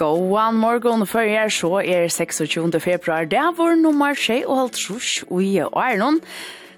Gåan morgon førjer så er 26. februar. Det var nummer 6 og halvt trus i Arnon.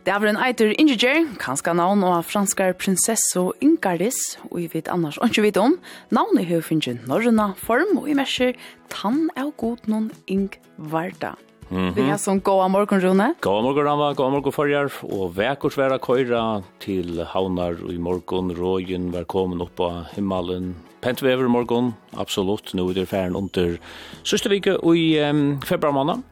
Det var en eitur Ingeger, kanska navn og franskar prinsessu Ingardis, og vi vet annars ikke vet om. Navnet har finnet norrøna form, og i merser tann er god noen Ingvarda. Mm -hmm. Vi har sånn gåa morgon, Rune. Gåa morgon, Rama. Gåa morgon forrjar. Og vekkurs vera køyra til havnar i morgon. Røyen var kommet opp av himmelen pent vever morgon, absolutt, nå er det færen under sørste vike og i um, februar måned.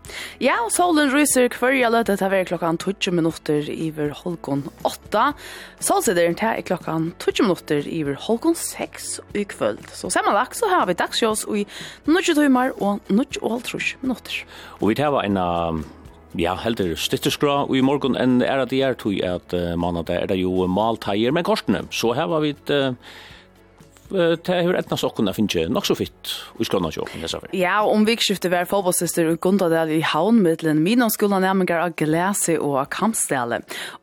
Ja, og solen ryser hverja løte til å være klokken 20 minutter iver holgon 8. Solsideren til er klokken 20 minutter iver holgon 6 i kvöld. Så sammanlagt så har vi dagsjås i 20 timer og 20 minutter. Og vi tar en av Ja, heldur stytteskra og i morgun enn er at det er tog at uh, manna er det jo malteier med korsene. Så her var vi et uh, det har etna enten av sokkene nok så fitt i skrona kjåpen, jeg. Ja, om vikskiftet var fotballsister og Gundadel i Havnmiddelen, min om skolen nærmengar av Glese og av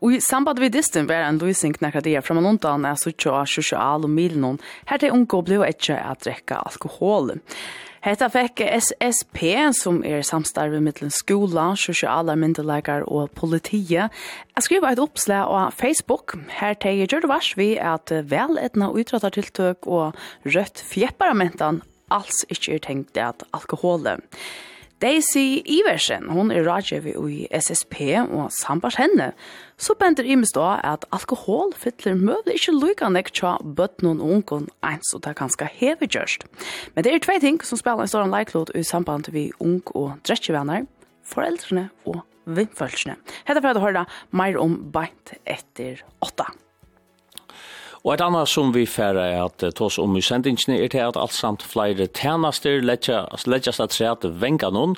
Og i samband vid distan var en løsning knakka det fra manundan er så av sosial og milen. Her til unge og blå at drekka. Alkohol. Hetta fekk SSP, som er samstarve mittlen skola, sosiala myndelagar og politiet, Jeg skriver et oppslag av Facebook. Her teger gjør det vars vi at veletna utrattartiltøk og rødt fjepparamentan alls ikke er tenkt at alkoholet. Daisy Iversen, hon er rådgjøver i SSP og sambars henne, Så bender imes da at alkohol fytler møvlig ikke lykkende tja bøtt noen ungen eins, og det er ganske hevet gjørst. Men det er tve ting som spiller en stor leiklod i samband vi ung og drekkevenner, foreldrene og vindfølsene. Hette for at du hører mer om beint etter åtta. Og et annet som vi færre er at tås om i sendingsene er til at alt samt flere tjenester letja at seg at venga noen,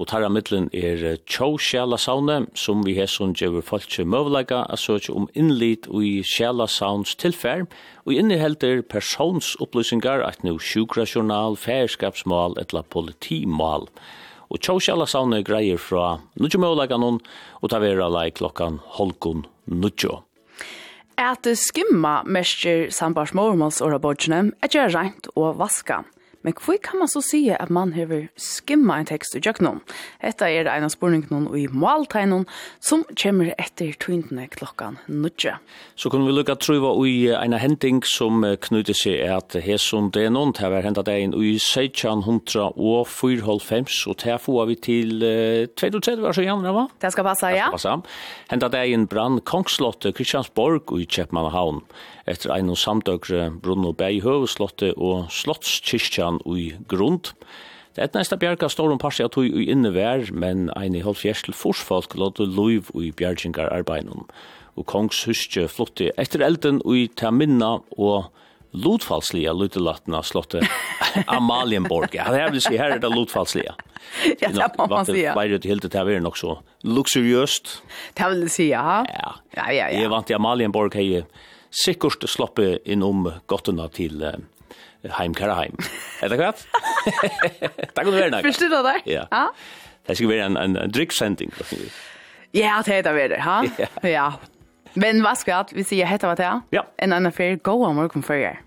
og tarra middelen er tjå sjælasavne, som vi har som gjør folk til møvelega, at søke om innlit og i sjælasavns tilfær, og innehelder personsopplysningar at no sjukra journal, færskapsmål etla politimål. Og tjå sjælasavne greier fra nudjo møvelega noen, og ta vera lei klokkan holkon nudjo at skimma mestir og orabodgene, at gjør rent og vaska. Men hvor kan man så si at man hever skimma en tekst i jøknum? Etta er en av og i måltegnen som kommer etter tøyndene klokkan nødje. Så kunne vi lukka truva i en hending som knyter seg at hesson det er noen til å være hentet deg inn i 1600 og 4,5 og til få vi til 2030 år så gjerne, va? Det skal passe, ja. Hentet deg inn brann Kongslottet Kristiansborg og i Kjepmannahavn etter ein og samtøkre og Bæg høveslottet og slottskirkjan ui grund. Det er næsta bjerga står om parsi at hui ui innevær, men ein i halvfjersel forsfolk låte loiv ui bjergingar arbeidnum. Og kongs huske flotte etter elden ui ta minna og lotfallsliga lutelatna slottet Amalienborg. Ja, det er vill si her er det lotfallsliga. Ja, det må man ja. Bara det helt det här nok så luxuriöst. Det vill säga, ha? Ja, ja, ja. Jag vant i Amalienborg hei sikkert sloppe inn om gottene til uh, Heim Karaheim. Er det klart? det kunne være nok. Forstår du det? Ja. ja. Det skal være en, en, en dryggsending. Ja, det er det, ha? Ja. ja. Men vad ska vi säga heter hva det er. Ja. En annen färg, gå om morgon för er.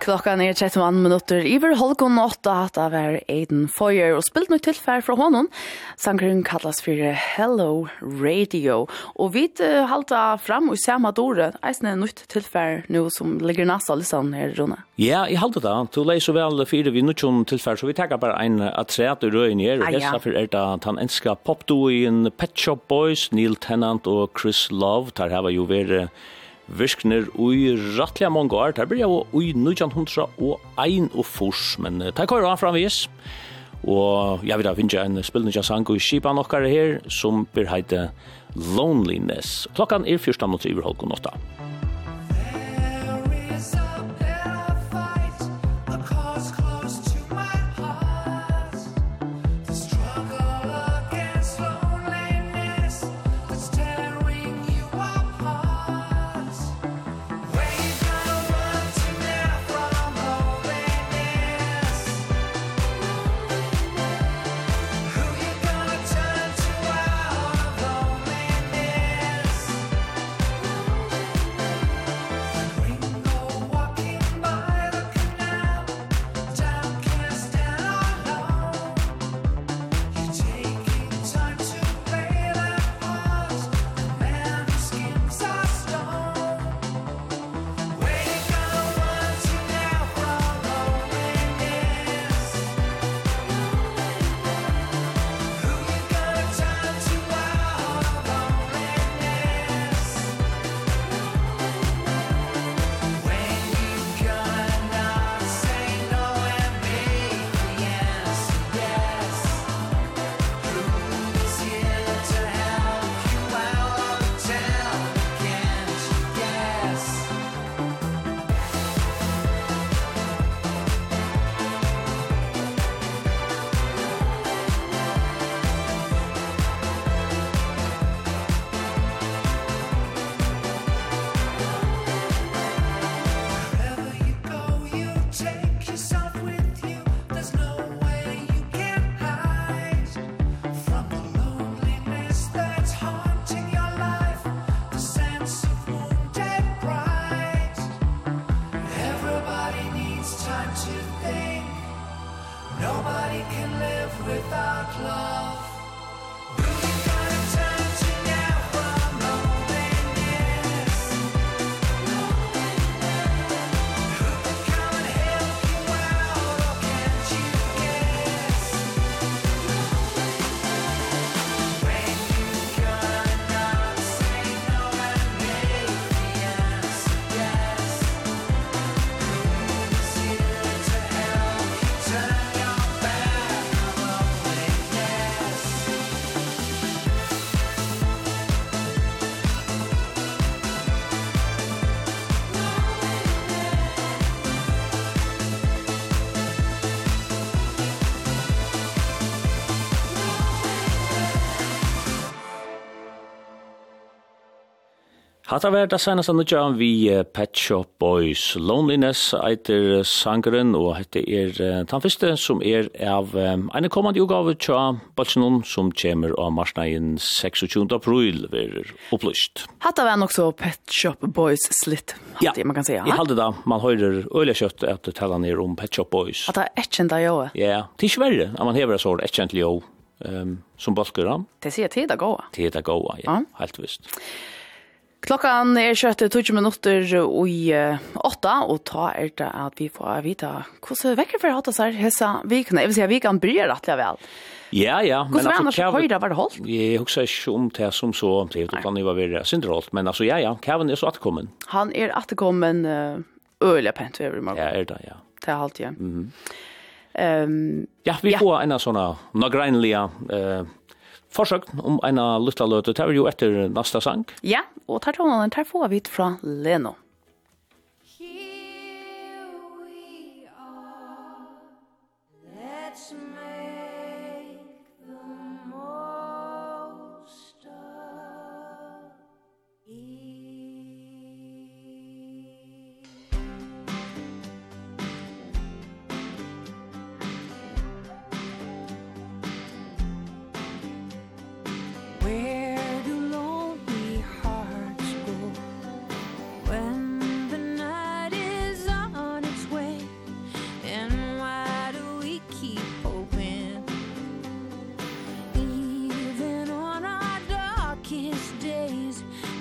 Klockan är 31 minutter iver halvgån åtta att av er Aiden Foyer och spilt nu tillfär från honom. Sangren kallas för Hello Radio och vi uh, halta fram och samma dåre. Eisen är nytt tillfär nu som ligger nästa liksom här Rune. Ja, i halta det. Du läser så väl fyra vi nytt tillfär så vi tackar bara en att säga att du rör ner. Och dessa för är det att han önskar popduoen Pet Shop Boys, Neil Tennant och Chris Love. Där har vi ju varit virkner ui rattliga mange år. Det blir jo ui 1901 og fors, men det går an framvis. Og jeg vil da finne en spillende sang i skipa nokkare her, som blir heite Loneliness. Klokkan er 14.00 over halv god Hatta var det senast han utgjør vi Pet Shop Boys Loneliness eiter sangeren, og hette er den første som er av en kommande utgave tja Balsinon som kommer av marsnagen 26. april ver opplyst. Hatta var nok så Pet Shop Boys slitt, ja. man kan säga. Ja, i halde da, man høyrer øyla kjøtt at det taler ned om Pet Shop Boys. Hatta det er etkjent av joe. Ja, det er ikke verre, at man hever så etkjent jo um, som balker han. Det sier tid å Tíð Tid å gå, ja, helt visst. Klokkan er kjøtt 20 minutter i åtta, og ta er det at vi får vite hvordan vekker for hatt oss her hessa vikene. Jeg vil si at vikene bryr rettelig vel. Ja, ja. Hvordan var annars høyre var det holdt? Jeg husker ikke om det som så om det. Det kan var være syndrolt, men altså, ja, ja. Kevin er så atkommen. Han er atkommen øyelig pent ved i morgen. Ja, er det, ja. Det er halvt, ja. Mm um, ja, vi får en av sånne nagrenlige... Uh, forsøkten om en av lytteløte. Det er jo etter neste sang. Ja, og tar tålen, tar få vidt fra Leno.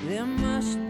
There must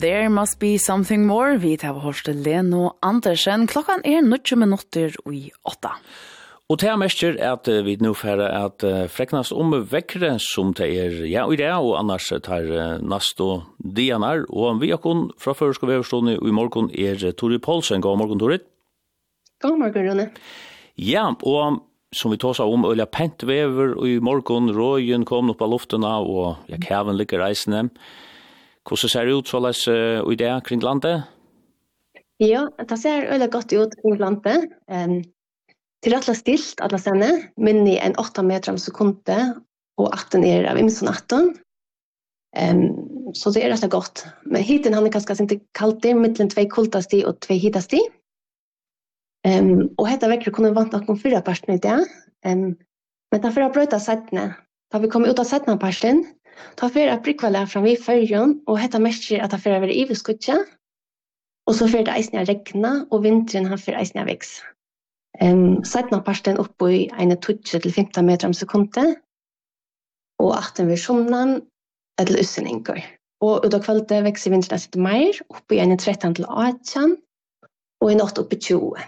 There must be something more. Vi tar hørste Leno Andersen. Klokkan er 90 minutter i åtta. Og det er mest at vi nå får at freknas om vekkere som det er ja og det, og annars tar nast og dianar. Og vi har kun fra før skal vi overstående, i morgen er Tori Poulsen. God morgen, Tori. God morgen, Rune. Ja, og som vi tåsa om, Ulla Pentvever, og i morgen røyen kom opp av luftena, og ja, kæven ligger reisende. Mm Hvordan ser det ut så løs uh, i det kring landet? Ja, det ser veldig godt ut kring landet. Um, til alle stilt, alle stedene, minne en 8 meter om sekundet, og 18 er av imens 18. Um, så det er rett godt. Men hiten han er ganske sint kaldt det, mittelen tvei kultasti og tvei hitasti. Um, og hette vekker kunne vant noen fyra personer i det. Um, men da får jeg brøyta settene. Da vi kom ut av setene personen, Ta fer at brikva lær fram við ferjan og hetta mestir at ta fer vera yvirskutja. Og så fer det eisini regna og vintrin han fer eisini veks. Ehm um, sætna parten upp i eine tutje til 15 meter om sekunde. Og achten við sunnan til øsningur. Og ut av kvöldet vekser vinteren sitt meir, oppe i en 13 til 18, og i natt oppe i 20.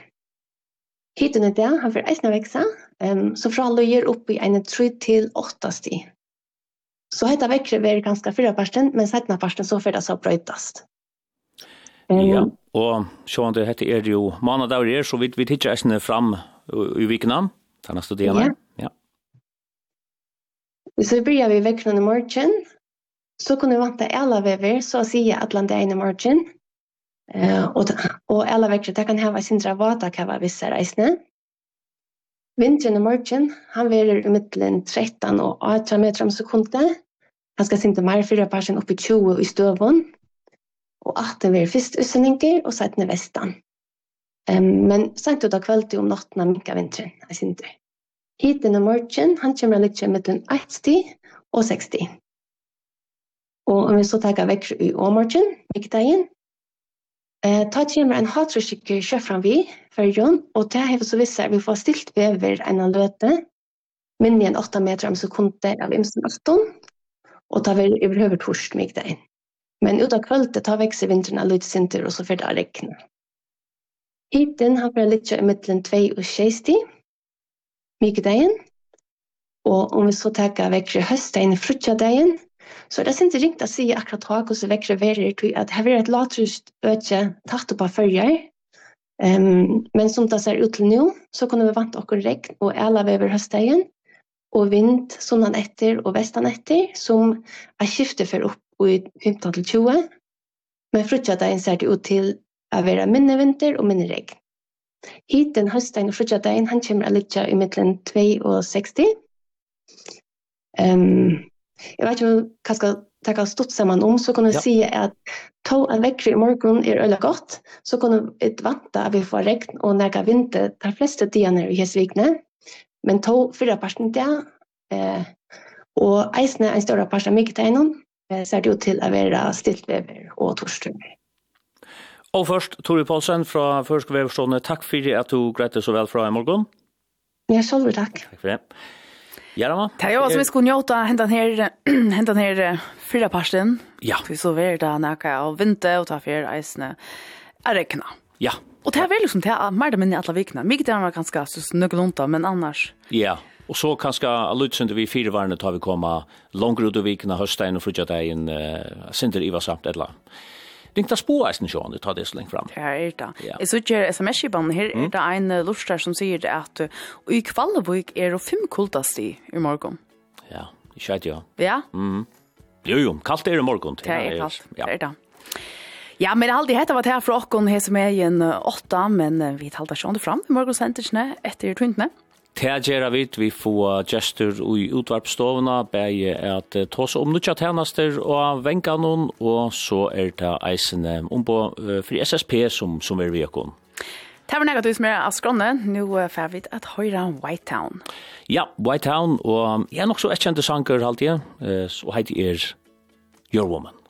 Hiten er det, han får eisne veksa, um, så fra løyer oppe i en 3 til 8 stig. Så hetta vekkre blir ganska fyra parsten, men sætna parsten så fyrir det så brøytast. Ja, og sjåan det hette er jo manadagur er, så vi, vi tidsja eisne fram i vikna, neste studierne. Ja. ja. Så byrja vi vekkene i morgen, så kunne vi vanta alle vever, så sier atlan det i morgen, Eh uh, och och alle vekkere, det kan ha sin dra vata kan vara vissa. Vinteren i morgen, han verer i middelen 13 og 8 meter om sekundet. Han skal sinte mer fyra parsen oppi 20 i støvån. Og at det verer først utsendinger og sette ned vestan. Um, men sent ut av kveld om natten av minka vinteren, jeg sinte. Hiten i morgen, han kommer litt i middelen 80 og 60. Og om vi så tar vekk i åmorgen, mikkdagen, Eh, ta til meg en hatrøskikker kjøfram vi, førjon, og det har så visse vi får stilt vever en han løte, men en 8 meter om sekundet av imsen afton, og ta vel over høver torst mig det Men ut av kvöldet ta vekse vinteren av lydsinter, og så fyrt det regnet. Hiten har vært litt i middelen 2 og 6 mykdagen, og om vi så tar vekker i frutja dagen, Så det syns ringt å si akkurat hva hvordan vekkere verer til at her er et latrust øke tatt opp av følger. Um, men som det ser ut til nå, så kunne vi vant okkur regn og æla vever høstdagen, og vind sånn etter og vestan etter, som er skiftet for opp i 15-20. Men frutjadagen ser det ut til å være minne vinter og minne regn. Hiten høstdagen og frutjadagen, han kommer litt i midten 2 og 60. Um, jag vet ju kanske ta kan stått samman om så kunde ja. se att ta en veckor i morgon är ölla godt, så kan ett vanta at vi får regn och näga vinter de fleste dagarna i Hesvikne men ta förra parten det, eh och isne en större parten mycket innan ser det ut till att være stillväder och torsdagar. Och först Tori Paulsen från Förskoleväverstående. Tack för att du greit så väl från i morgon. Ja, selv takk. Tack för det. Ja, då. Det är som vi skulle njuta hända här her här fyra parsten. Ja. Vi så väl där nækka av vinter och ta för isne. rekna. Ja. Och det är väl liksom det är mer det minne i alle vikna. Mycket det var ganske så nöglonta men annars. Ja. Och så kanske allutsen vi fire varene tar vi komma langere ut och vikna hösten och frukta in uh, Sinder Iva samt eller. Det er ikke spå eisen sjån, du tar det så lenge fram. Det er det. Jeg så ikke sms-kibanen her, er det en lortstær som sier det at i Kvalleborg er det fem kultast i i morgen. Ja, det skjer jo. Ja? Jo, jo, kaldt er i morgen. Det er kaldt, det er det. Ja, men allt det hette var det her fra åkken her som er i en åtta, men vi talte ikke om det fram i morgensenterne etter tuntene. Tægjera vit, vi får gestur i utvarpstovna, bægi at tås om nutja tjenester og venga noen, og så er det eisene ombo fri SSP som, som er vekon. Det var negativt med av skrånne, nå får vi at høyre Whitetown. Ja, Whitetown, og jeg er nok så etkjente sanker halvtid, og heit er Your Woman.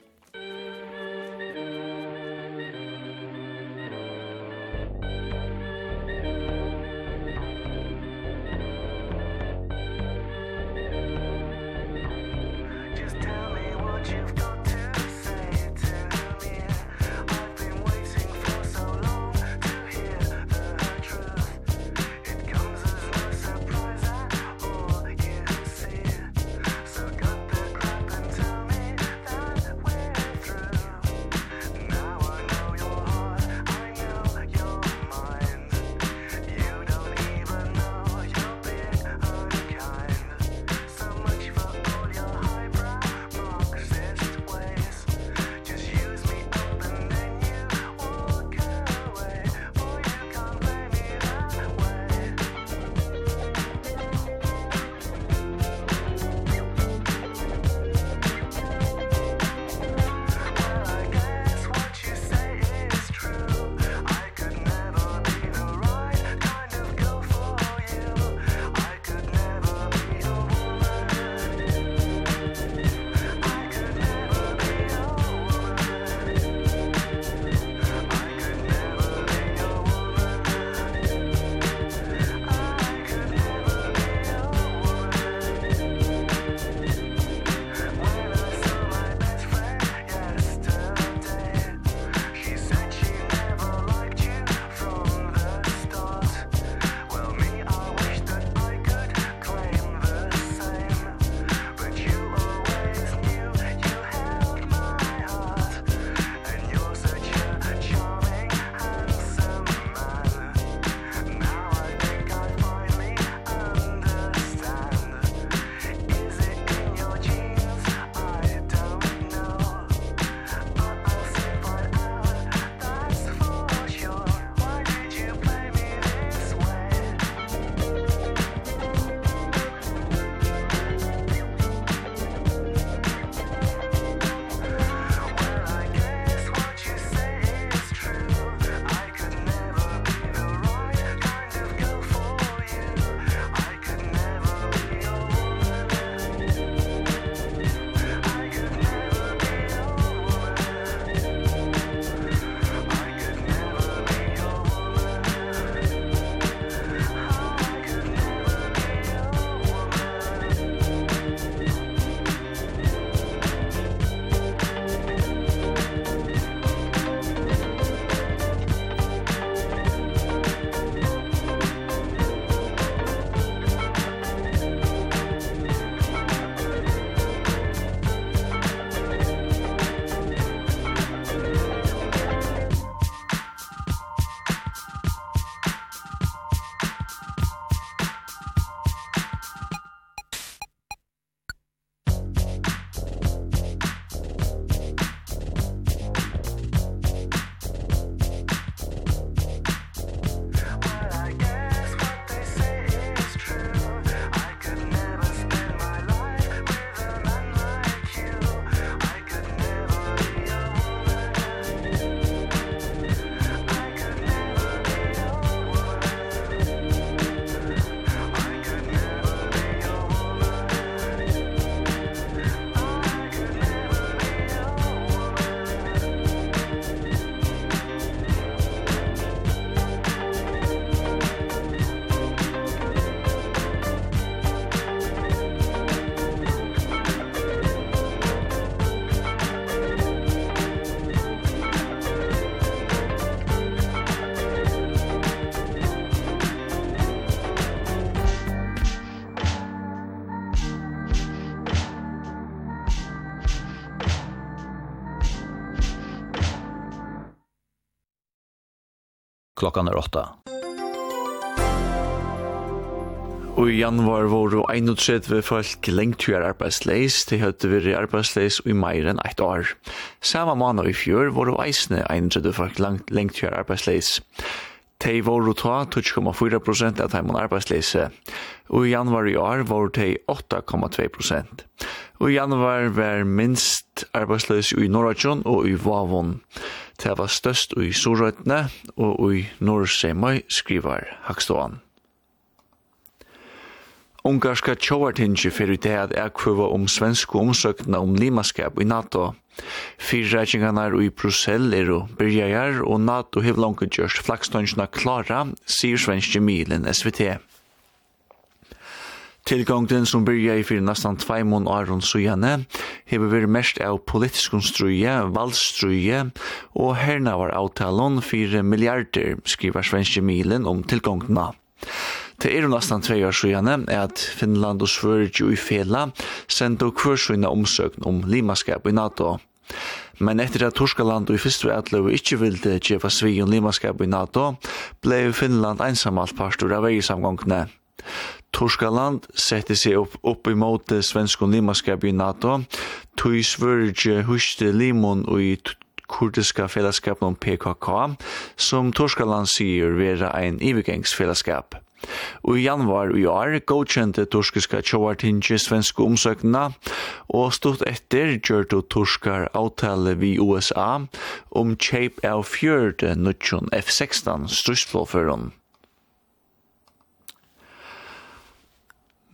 klockan är åtta. Og i januar var det 31 folk lengt hver arbeidsleis, de hadde vært arbeidsleis i mer enn ett år. Samme måned i fjør var det eisne 31 folk lengt hver arbeidsleis. De var det ta 2,4 prosent av dem arbeidsleise, og i januar i år var det 8,2 prosent. Og i januar var minst arbeidsleis i Norrajon og i Vavon. Og Det var størst i Sorøytene og i Norrseimøy, skriver Hakståan. Ungarska tjóartingi fyrir det at ekkvöva om svensku omsøkna om limaskap i NATO. Fyrreikingarnar i Brussel er og byrjajar, og NATO hef langt gjørst flagstøngsna klara, sier svenske milen SVT. Tilgångden som byrja i fyrir nastan tveimun Aron Sujane hever veri mest av politisk struje, valstruje og herna var avtalon fyrir milliarder, skriver Svenske Milen om tilgångna. Det er nesten tvei år siden at Finland og Sverige i Fela sendte kvarsøyne omsøkn om limaskap i NATO. Men etter at Torskaland og i første vi ikke ville kjefa svi om limaskap i NATO, ble Finland einsamalt partur av veisamgångene. Torskaland sette seg opp, opp imot svenskon limaskap i NATO, tog svørge huste limon i kurdiska fellesskapen om PKK, som Torskaland sier vera ein ivegengsfellesskap. Og i januar i år godkjente torskiska tjovartinje svenske omsøkna, og stort etter gjør du torskar avtale vi USA om kjeip av fjørde nødtjon F-16 strusplåføren.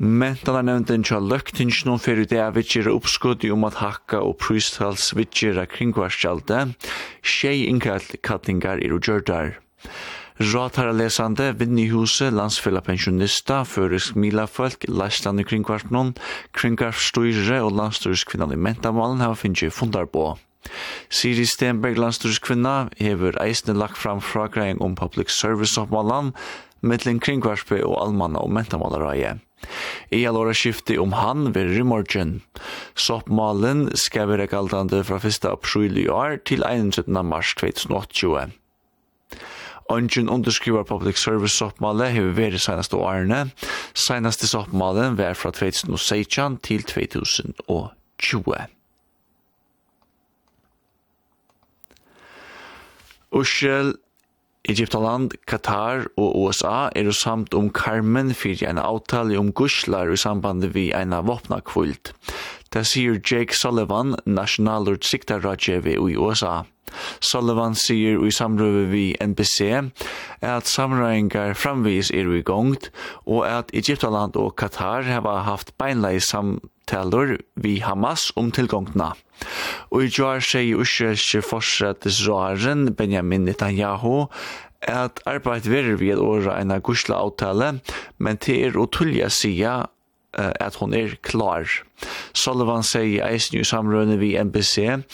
Mentanarnevnden tja løgtingsnum fyrir det er vidtjera uppskuddi om at hakka og prystals vidtjera kringvarskjalde, tjei inkall kallingar er og gjørdar. Rådhara lesande, vinn i huset, landsfella pensjonista, førisk milafolk, leisland i kringkvartnån, kringkvartstøyre og landstøyrskvinnan i mentamalen har finnje fundar på. Siri Stenberg, landstøyrskvinna, hever eisne lagt fram fragreying om public service av mittlen kringkvartbe og almanna og mentamalereie. Ea låra skifti om han ved rymorgen. Soppmalen skal være galtande fra 1. april i år til 31. mars 2020. Ongen underskriver public service soppmale hever veri senaste årene. Senaste soppmalen var fra 2016 til 2020. Ushel Egyptaland, Qatar og USA er jo samt om Carmen fyrir en avtale om guslar i samband vi en våpna kvult. Det sier Jake Sullivan, nasjonalord siktarradjevi i USA. Sullivan sier i samrøve vi NBC at samrøyngar framvis er i gongt og at Egyptaland og Qatar hava haft beinleis sam samtaler vi Hamas om tilgångna. Og i jar sier Israelske forsrettisraren Benjamin Netanyahu at arbeid verir vi et åra enn gusla avtale, men til er å tullja sida at hon er klar. Sullivan sier eisen i samrøyne vi NBC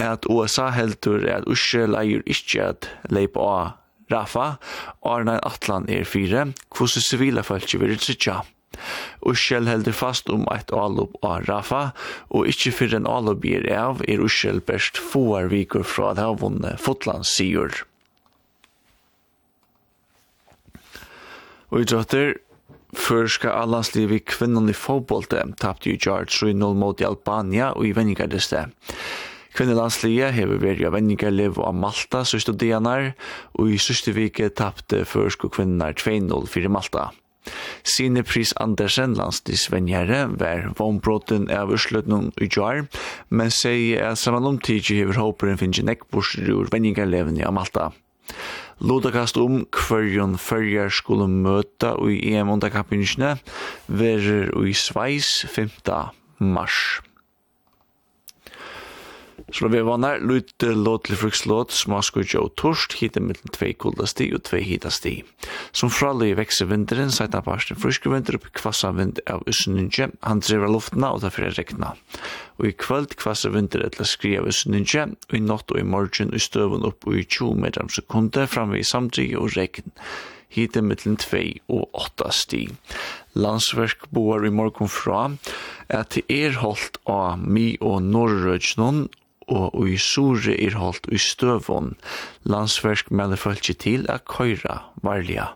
at USA heldur at Israel eier ikkje at leip av Rafa, Arne Atlan er fire, hvordan sivila folk vil trytja. Ushel heldur fast om eit alup av Rafa, og ikkje fyrir en alup er av, er Ushel best foar vikur fra at hava vunne Fotlands sigur. Og i drøtter, Førska allansliv i kvinnan i fotbollte tapte jo Jar 3-0 mot Albania og i venningardeste. Kvinnelandslige hever vært av vendingarliv av Malta søste dianar, og i søste vike tapte førsko kvinnar 2-0 fyrir Malta. Sine pris Andersen, landstisvenjere, var vognbråten av Øsløtnum i Jar, men sier at saman omtidje hever håperen finnes nekkborser ur venjingarlevene i Malta. Lodakast om hverjon fyrjar skulle møta i EM-underkappingsene, verer i Sveis 5. mars. Så vi vannar, lute låt til frukslåt, smask og torst, hita mellom tvei kulda sti og tvei hita sti. Som fralli i vekse vinteren, seita parsten fruske vinter oppi kvassa vind av usninje, han driver luftna og tar fyrir rekna. Og i kvöld kvassa vinter etla skri av usninje, og i natt og i morgen i støvun opp og i 20 meter sekunde framme i samtrig og rekn hite mittlen 2 og 8 sti. Landsverk boar i morgon fra at det er holdt av mi og norrødgjennom og i sore er holdt i støvån. Landsversk melder følge til at køyra varliga.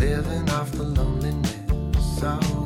living off the loneliness. I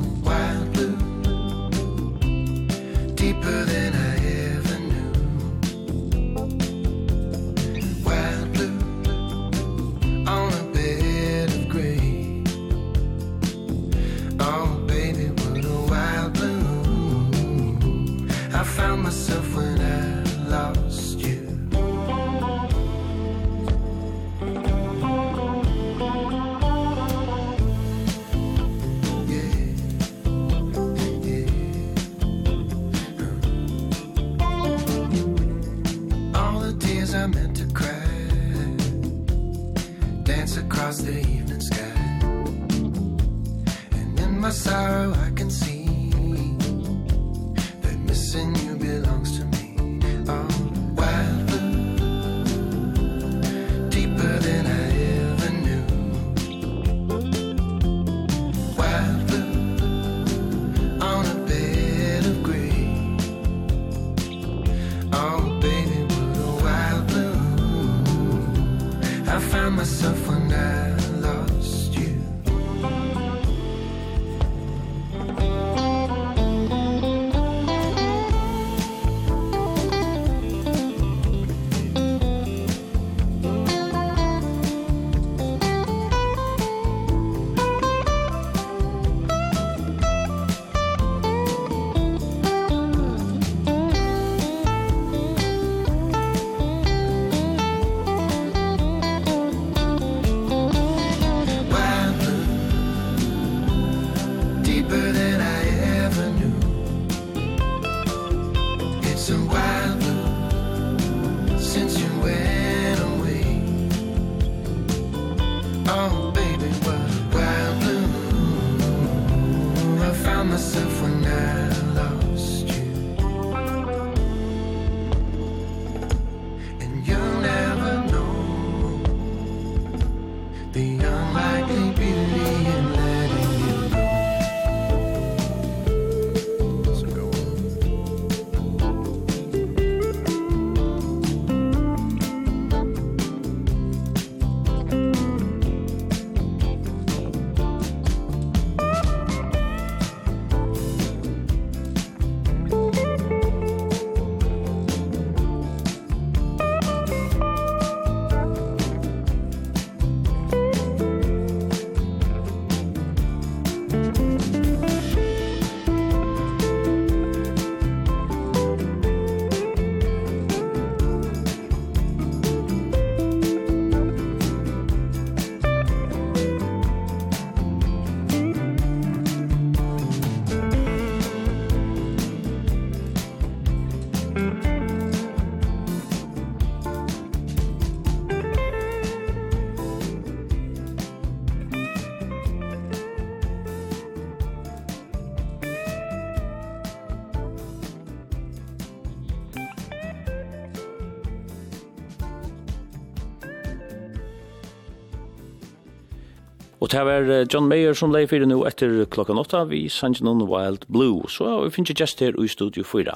Og det var John Mayer som leif fyrir nu etter klokkan 8 vi sang noen Wild Blue. Så vi finnes ikke gest her i studio 4.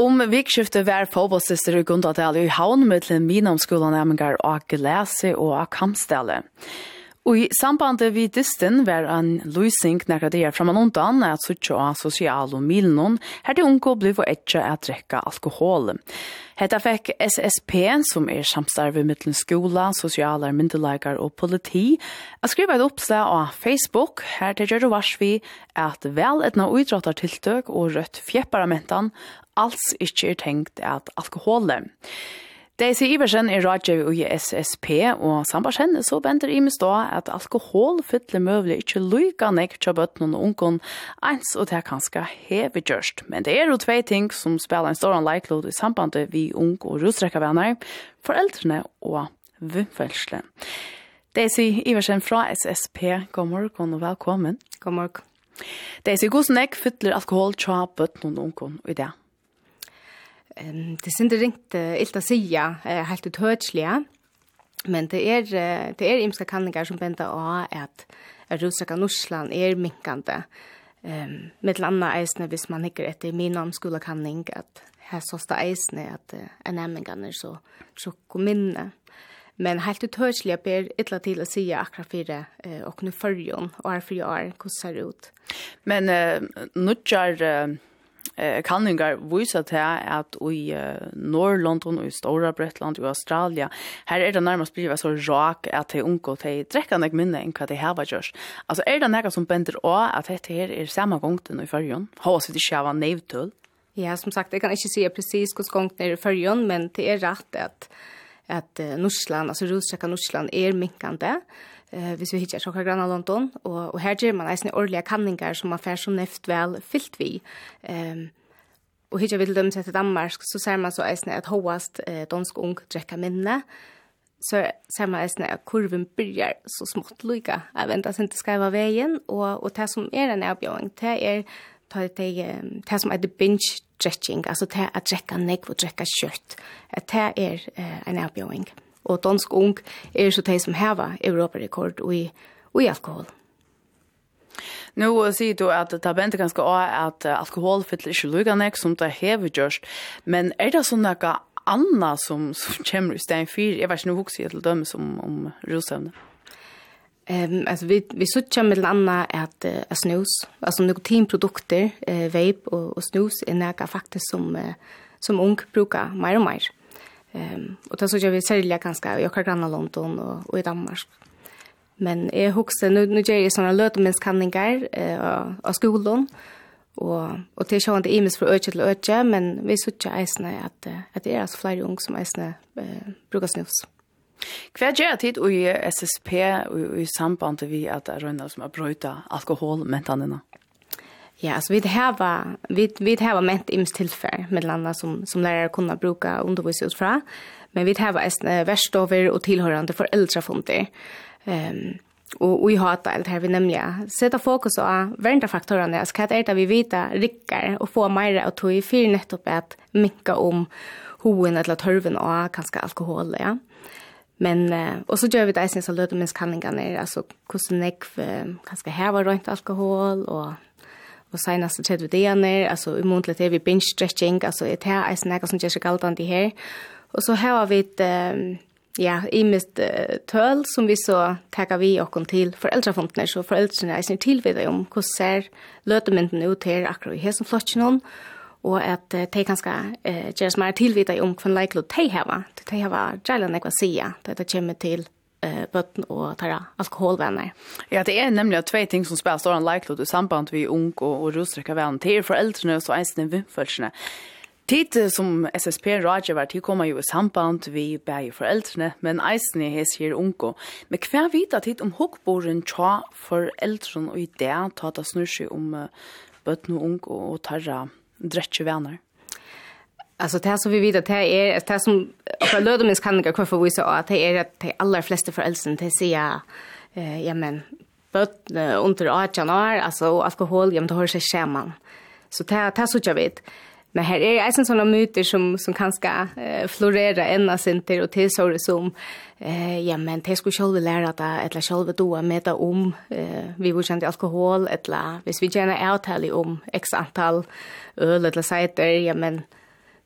Om vikskiftet var fotballsister i Gundadal i havn mellom Minamskolen Emengar og Glese og Kamstelle. Og i sambandet vi distin var en løsning når det er framme noen dagen at suttje av sosial og milnån her til unge ble for etter å drekke alkohol. Hetta fekk SSP, som er samstarve mittlen skola, sosialer, myndelager og politi, a skriva et oppslag av Facebook her til Gjørre Varsvi at vel etna uidrottartiltøk og rødt fjepparamentan alls ikkje er tenkt at alkoholen. Daisy Iversen er rådgjøv i SSP, og sambarsen så bender i mest da at alkohol fyller møvlig ikke lykke nek til bøtten og ungen, ens og det er kanskje heve gjørst. Men det er jo tve ting som spiller en stor leiklod i sambandet vi ung og rusdrekkervenner, foreldrene og vimfelsle. Daisy Iversen fra SSP, god morgen og velkommen. God morgen. Daisy, hvordan nek fyller alkohol til bøtten og ungen i dag? um, det synd ringt uh, ilt å säga uh, helt uthötsliga. Men det er, uh, det er imska kanningar som benta av at rusaka Norsland er minkande. Um, med landa eisne hvis man hikker etter min om skola kanning at her sosta eisne at uh, en emmingan er så tjokk og minne. Men helt uthørselig ber illa til å si akkurat fire uh, og nu fyrjon og er år, hvordan ser ut. Men uh, nudjar uh, eh kanningar vísa til at i Norrlondon og i Stora Bretland og Australia her er det nærmast bliva så rak at te unko te drekka nek minne enn kva te hava gjørs. Altså er det nekka som bender å at dette her er samme gongten i fyrjon? Hva sitt ikke hava nevtull? Ja, som sagt, jeg kan ikke si precis hvordan gongt er i fyrjon, men det er rett at at Norsland, altså Rosjaka Norsland er minkande eh hvis vi hittar så kvar granna London og och här ger man nästan årliga kanningar som man får som neft vel fyllt vi. Ehm och og vi till dem sette Danmark så ser man så nästan at hoast eh, dansk ung drekka minne. Så ser man nästan att kurven byrjar så smått lika. Jeg venter sin til skreiva vägen og, og det som er en avbjøring det er ta det det som är the binge stretching altså det at drekka neck og drekka kött. Det er en avbjøring. Mm og dansk ung er så de som hever Europarekord i, i alkohol. Nu sier du at det bente ganske av at alkohol fyller ikke luganek som det hever gjørst, men er det sånn noe anna som, som kommer i stedet for? Jeg vet ikke noe hokse til dømes om, om rusevne. Ehm um, alltså vi vi söker med landa att uh, att snus alltså nikotinprodukter eh uh, vape och och snus är näka faktiskt som uh, som ung brukar mer och mer. Ehm och då så jag vi sälja ganska i våra Granna London och, och i Danmark. Men jag huxar nu nu gör jag såna lötemenskanningar eh av skolan och och det är inte imis för öch till öch men vi söker eisne att att det är alltså fler ung som eisne eh, brukar snus. Hva gjør tid i SSP og i samband vi at Røyna som har brøyta alkoholmentanene? Ja, så vi har vi vi har ment i tillfär tillfälle med landa som som lärare kunna bruka undervisa oss fra. Men vi har en värstover och tillhörande för äldre fonter. Ehm um, och vi har det här vi nämligen sätta fokus på värnta faktorerna. Alltså vad är det vi vita rikkar och få mer att ta i fyr nettopp att mycket om hoen eller törven och kanske alkohol, ja. Men och så gör vi det sen så låter mens kanningarna alltså hur snäck kanske här var rent alkohol och og senast så tredje dagene, altså i månedlet er vi binge stretching, altså et her er snakket som gjør seg galt det her. Og så her har vi et, um, ja, i mest uh, tøl som vi så takker vi okken til foreldrefontene, så foreldrene er sin tilvidere om hvordan ser løtemynden ut her akkurat i hessen flotjen og at uh, de kan skal uh, gjøre mer tilvidere om hvordan leiklet de har, de har gjerne nekva sida, det kommer til eh bøtten og tara alkoholvenner. Ja, det er nemlig två ting som spelar stor en likelod i samband vi ung og, og rusdrikka venn til foreldrene og så eisen vimfølsene. Tid som SSP Roger var till kommer ju i samband vi bæg foreldrene, men eisen är hes her unko. Men kvar vita tid om hokkboren för foreldrene og i det ta det snurr seg om uh, och og och tarra drettje venner? Alltså det som vi vet att det är det som för lödomens kan jag kvar för att det är att de allra flesta föräldrarna till säger eh ja men bort under 18 år alltså alkohol ja har det hör sig scheman. Så det det så jag vet. Men här är en sån myter som som kan ska eh, florera ända sen till och till så som eh ja men det skulle själva lära att eller själva då med det om eh vi vill känna alkohol eller hvis vi gärna är om x antal öl eller cider ja men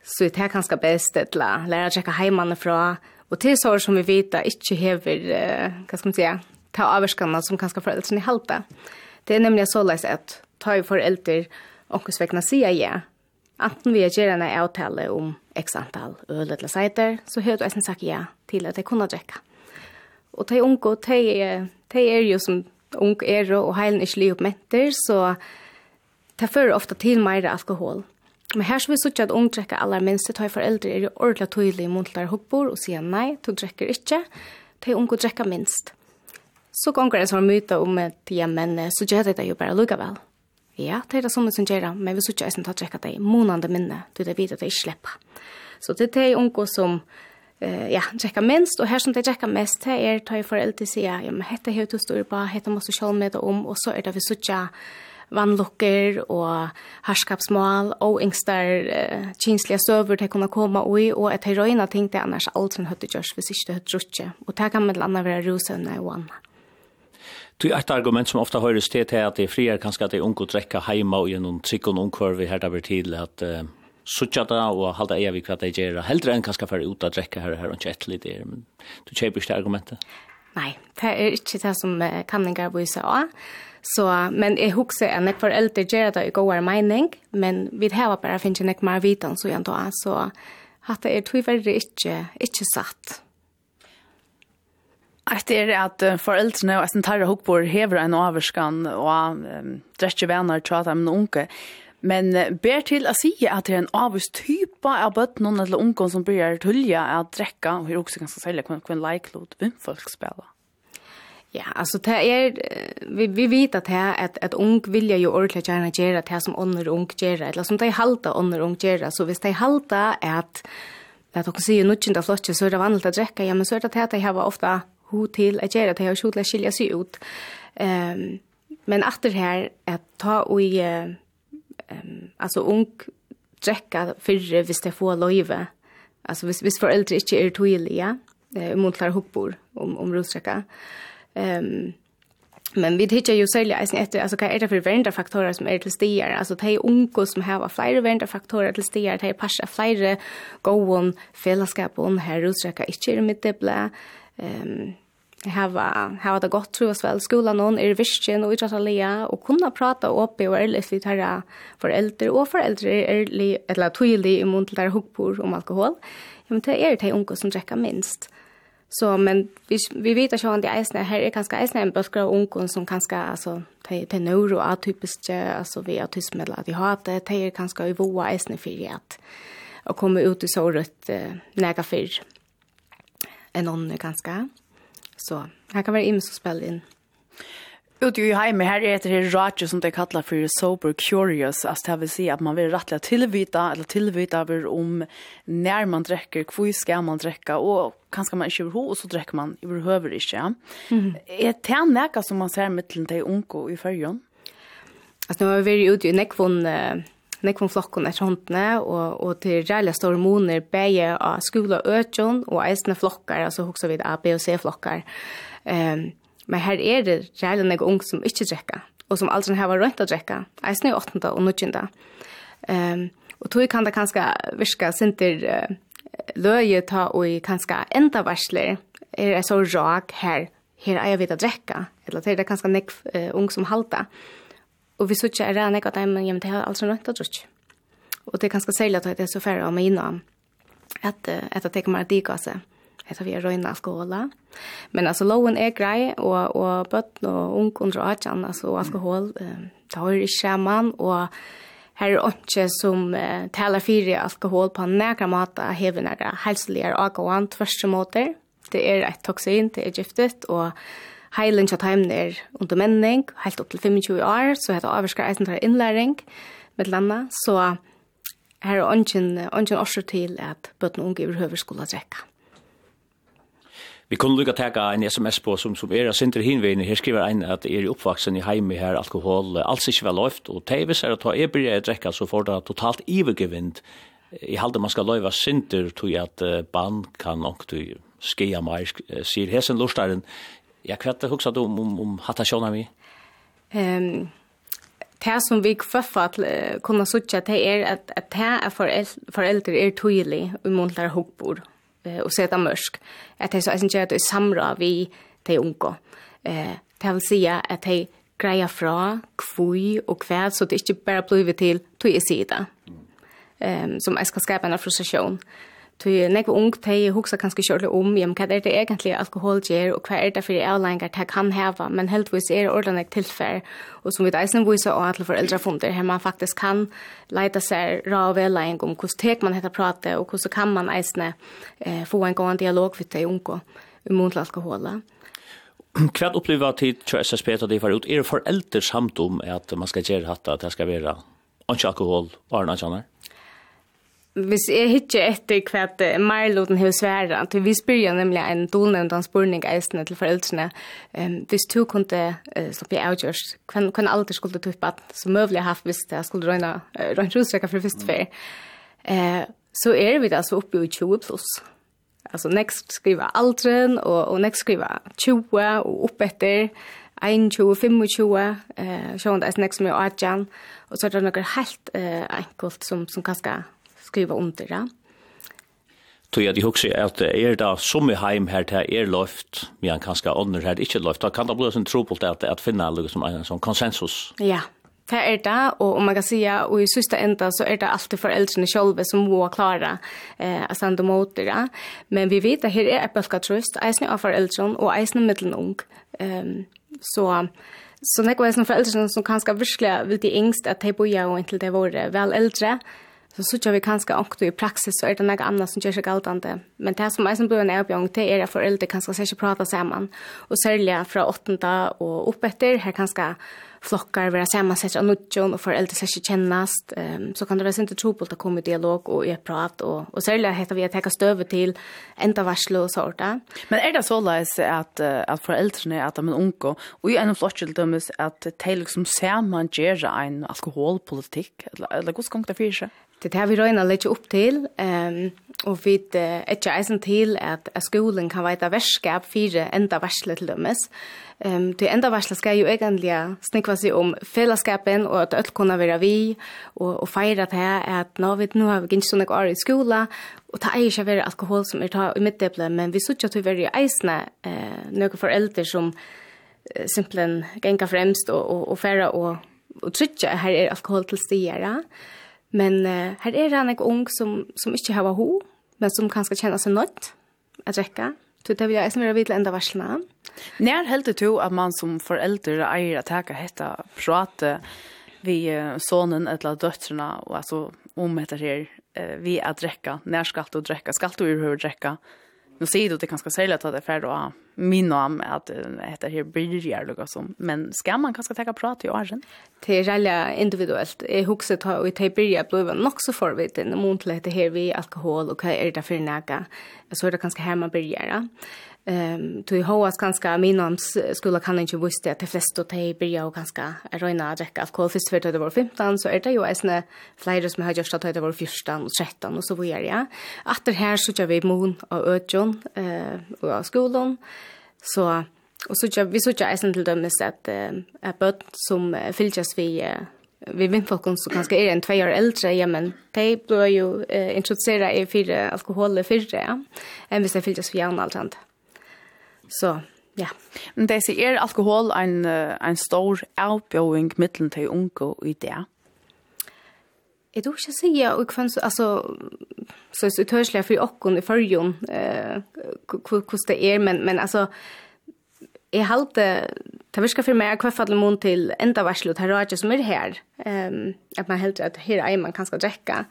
så det här kanske bäst att lära sjekke heimene från och til sår som vi vita inte hever uh, hva skal man säga ta avskanna som kanske föräldrarna i halpa. Det är nämligen så läs att ta i föräldrar och svekna säga ja. Anten vi ger en avtale om x antal öl eller sajter så hör du ens sagt ja till att det kunna dricka. Och te unko te te är ju som ung er och heilen är slig upp metter, så tar för ofta till mer alkohol. Men her så vi sutja at ung drekker aller minste tøy foreldre er jo ordentlig tydelig mot der hukkbor og sier nei, du drekker ikkje, tøy ungu drekker minst. Så gonger en sånn myte om at ja, men så gjør det jo bare lukka vel. Ja, det er det som som gjør men vi sutja eisen tar drekka deg månande minne, du det vidt at jeg slipper. Så det er de unge som eh ja, checka minst og her som de checka mest det er tar foreldre sier, ja, men hette hur du står på hette måste själv med om og så er det vi så tjå vannlukker og herskapsmål og yngstar uh, kinslige støver til kunne komme i, og et heroina ting det annars alt som høyde gjørs hvis ikke det høyde drutje. Og det kan med andre være rusevne og annet. Du er et argument som ofta høres til til at det er frier kanskje at det er unge å drekke heima og gjennom trikk og ungkvarvi her det blir til at uh, suttja det og halda eia vi hva det gjør heldre enn kanskje for ut å drekke her og her og ikke et litt men du kjøper ikke det argumentet? Nei, det er ikke det som kanninger viser av. Så, men jeg husker at nek foreldre gjør det i gåere mening, men vi har bare finnes ikke mer viten så igjen da, så at det er tyverre ikke, ikke satt. Det er at foreldrene og sin tarre hukbor hever en avvarskan og um, drekker venner til at de er unge. Men ber til å si at det er en avvis type av bøttene eller ungene som blir tullige av drekka, og er også ganske særlig hvordan leiklod vimfolk spiller. Ja, alltså det är vi vi vet att det är att att ung vilja ju ordentligt gärna göra det som under ung gör eller som de halta under ung gör så visst de halta är att att också ju nutchen av flotche så är det vanligt att dricka ja men så är det att de har ofta hur till att göra det har skjutit skilja sig ut. Ehm men efter här att ta och i um, alltså ung drekka fyrre hvis det får löve. Alltså hvis, hvis foreldre ikke er ja? eh, mot klar hoppor om, om rosdrekka. Um, men vi hittar ju sälja alltså efter, alltså vad är det för värnda faktorer som är till stigar? Alltså det är unga som har flera värnda faktorer till stigar, det är passa flera gåon, fällskap och här rosdrekka, inte är mitt det blä. Um, hava hava det gott tror jag väl skolan någon är visken och utsatta lea och kunna prata uppe och ärligt vid här för äldre och för äldre ärligt eller tydligt i mun till där hugpor om alkohol. Ja men det är det unga som dricker minst. Så men vi vi vet att han det är här är ganska är en böskra unga som ganska alltså det det neuro atypiskt alltså vi autism eller att de har det det är ganska i voa är för att och kommer ut i så rött näga för en annan ganska. Så här kan vara ims och spela in. Ute i heime, her er det radio som de kallar for sober curious, altså det vil si at man vil rettelig tilvita, eller tilvita over om når man drekker, hvor skal man drekke, og kanskje man ikke vil ho, og så drekker man overhøver ikke. Mm. Er det neka som man ser mittelen til unge i fyrjon? Altså, nå har vi vært ute i nekvån, uh nekvom flokken etter håndene, og, og til reelle store moner beie av skola øtjon, og eisende flokkar, altså hoksa vid A, B og C-flokkar. Um, men her er det rævlig nek ung som ikke drekker, og som aldri har rønt å drekke, eisende i åttende og nødgjende. Um, og tog kan det kanskje virka sinter uh, løye ta og i kanskje enda varsler, er det så rak her, her er jeg vidt å drekke, eller det er det kanskje nek uh, ung som halta. Og vi sutja er rann ekka dem, men det har altså rønt å drutsk. Og det er ganske særlig at det er så færre om innan, at, at det kommer at dika seg, at vi er røyna alkohola. Men altså, loven er grei, og, og bøtten og ung under atjan, altså alkohol, mm. det har ikke skjermann, og her er ikke som uh, taler fire alkohol på nægra måte, hever nægra helseligere akkurat, første måter. Det er et toksin, det er giftet, og heilen tja taimen er under menning, helt opp til 25 år, så heter avskar eisen til innlæring med landa, så her er ongen, ongen også til at bøtten unge i høver skulle drekka. Vi kunne lukka teka en sms på som, som er Sinter Hinvein, her skriver ein at er oppvaksen i heimi her alkohol, alls ikkje vel løyft, og teivis er at ta er byrja drekka, så får det totalt ivergevind. I halde man skal løyva Sinter, tog at uh, ban kan nok du skia meir, sier hesen lortaren, Ja, hva husker du om, om, om hatt av vi? Um, det som vi kvøffa til uh, kunne sutja, det er at, at det er foreldre er tydelig i månedlære hukkbord uh, och sätta mörsk. Att det så är inte att det er samra vi de unga. Eh det vil si at de greia fra kvui og kvæd, så det ikke bare blir til tog i sida. Um, som jeg skal skapa en frustrasjon. Uh, Tøy nekva ung tei hugsa kanskje sjølv om jam hva er det egentlig alkohol ger og hva er det for outliningar ta kan heva, men heltvis er ordanek tilfær og som vi deisen viser og alle foreldre fundir her man faktisk kan leita seg ra og velæring om hvordan tek man hetta prate og hvordan kan man eisne eh, få en god dialog við tei unko um alkohola. Kvært uppliva tid til SSP at det var ut er foreldre samt om at man skal gjøre hatta at det skal være ikke alkohol, bare noe annet hvis jeg hittir etter hva at Marloten har sværa, til vi spyrir nemlig en dolnevndan spurning eisene til foreldrene, um, hvis du kunne uh, slappe avgjørs, hva, hva alder skulle du tuppa som møvlig haft hvis jeg skulle røyna uh, røyna røyna for første fyr, uh, så er vi da så oppe i 20 pluss. Altså next skriva alderen, og, og next skriva 20 og opp etter, 21, 25, eh, sjående er next er 18, og så er det noe helt uh, enkelt som, som kan skal skriva under det. Tog jeg de at er da som i heim her til er løft, men han kanskje ånder her ikke løft, da kan det bli en trobult at, at finne liksom, en sånn konsensus. Ja, det er det, og om man kan säga, og i sista enda så er det alltid foreldrene selv som må klare eh, å sende mot det. Men vi vet at her er et bølka trøst, eisne av foreldrene og eisne middelen ung. Um, så så nekva eisne foreldrene som kanskje virkelig vil de engst at de boja og inntil de våre vel eldre, så så vi kanskje också i praxis så är det noe annet som gjør sig galtande. Men det som är som blir en Nærbjørn, det er föräldrar kanske ska ikke prata samman. Och särskilt från åttonda och oppetter, her kanskje flokkar vera saman sett av nutjon och föräldrar ska ikke kännas. um, så kan det vara inte og trobult att komma i dialog och i prat, Och, och särskilt heter vi att täcka støve till enda varslo och sådär. Men er det så leis at, at foreldrene, at de er unge, og i en av dømes at de liksom saman gjerra en alkoholpolitikk, eller, eller hvordan kan det fyrir seg? Det har vi røyna litt opp til, um, og vi er ikke eisen til at, at skolen kan være et verskap fire enda versle til dømes. Um, det enda versle skal jo egentlig snikva seg om fellesskapen, og at alt kunne være vi, og, og feire det her, at nå, vi, nå har vi ikke sånn ikke år i skolen, og det er ikke være alkohol som er ta i midtdeblet, men vi sier ikke at vi er i eisene uh, noen foreldre som uh, simpelthen genga fremst og, og, og fære og, og trykker her er alkohol til stier, ja. Men uh, här är det en ung som, som inte har ho, men som kanske kjenner sig nødt att drekke. Så det vil jeg även vilja enda varslene. När helt det at man som förälder är att ta hetta prata vi sonen eller döttrarna och alltså om det här vi att dräcka, när skall du dräcka, skall du hur dräcka? Nu säger du att det kanske sälja att det är färd då min namn att heter här börjar lugga som. Men ska man kanske ta prata i åren? Det är jälla individuellt. Jag huxar ta och det börjar bli nog så förviten mot lite här vi alkohol och vad är det för näga. så är det kanske här man byrjar Ehm tog hoas ganska minams skulle kan inte visste att de flesta te börja och ganska röna att dricka alkohol först för det var 15 så är det ju äsna flera som har just att det var 14 och 13 och så vidare. Ja. Efter här så kör vi mon och ötjon eh och skolan så och så kör vi så kör äsna till dem så att eh bort som filters vi vi vet folk som ganska är en två år äldre ja men de blir ju eh, introducerade i för alkohol för det ja. Än vi ska filters för järn allt. Så ja. Men det sier er alkohol en, en stor avbjøring mittelen til unge i det. Jeg tror ikke å si, og kvann, altså, så er det tørselig for åkken i førjon, eh, hvordan det er, men, men altså, jeg halte, det virker for meg, hva faller mån til enda varsel, og det er som er her, um, at man helt at her er man kan skal drekke,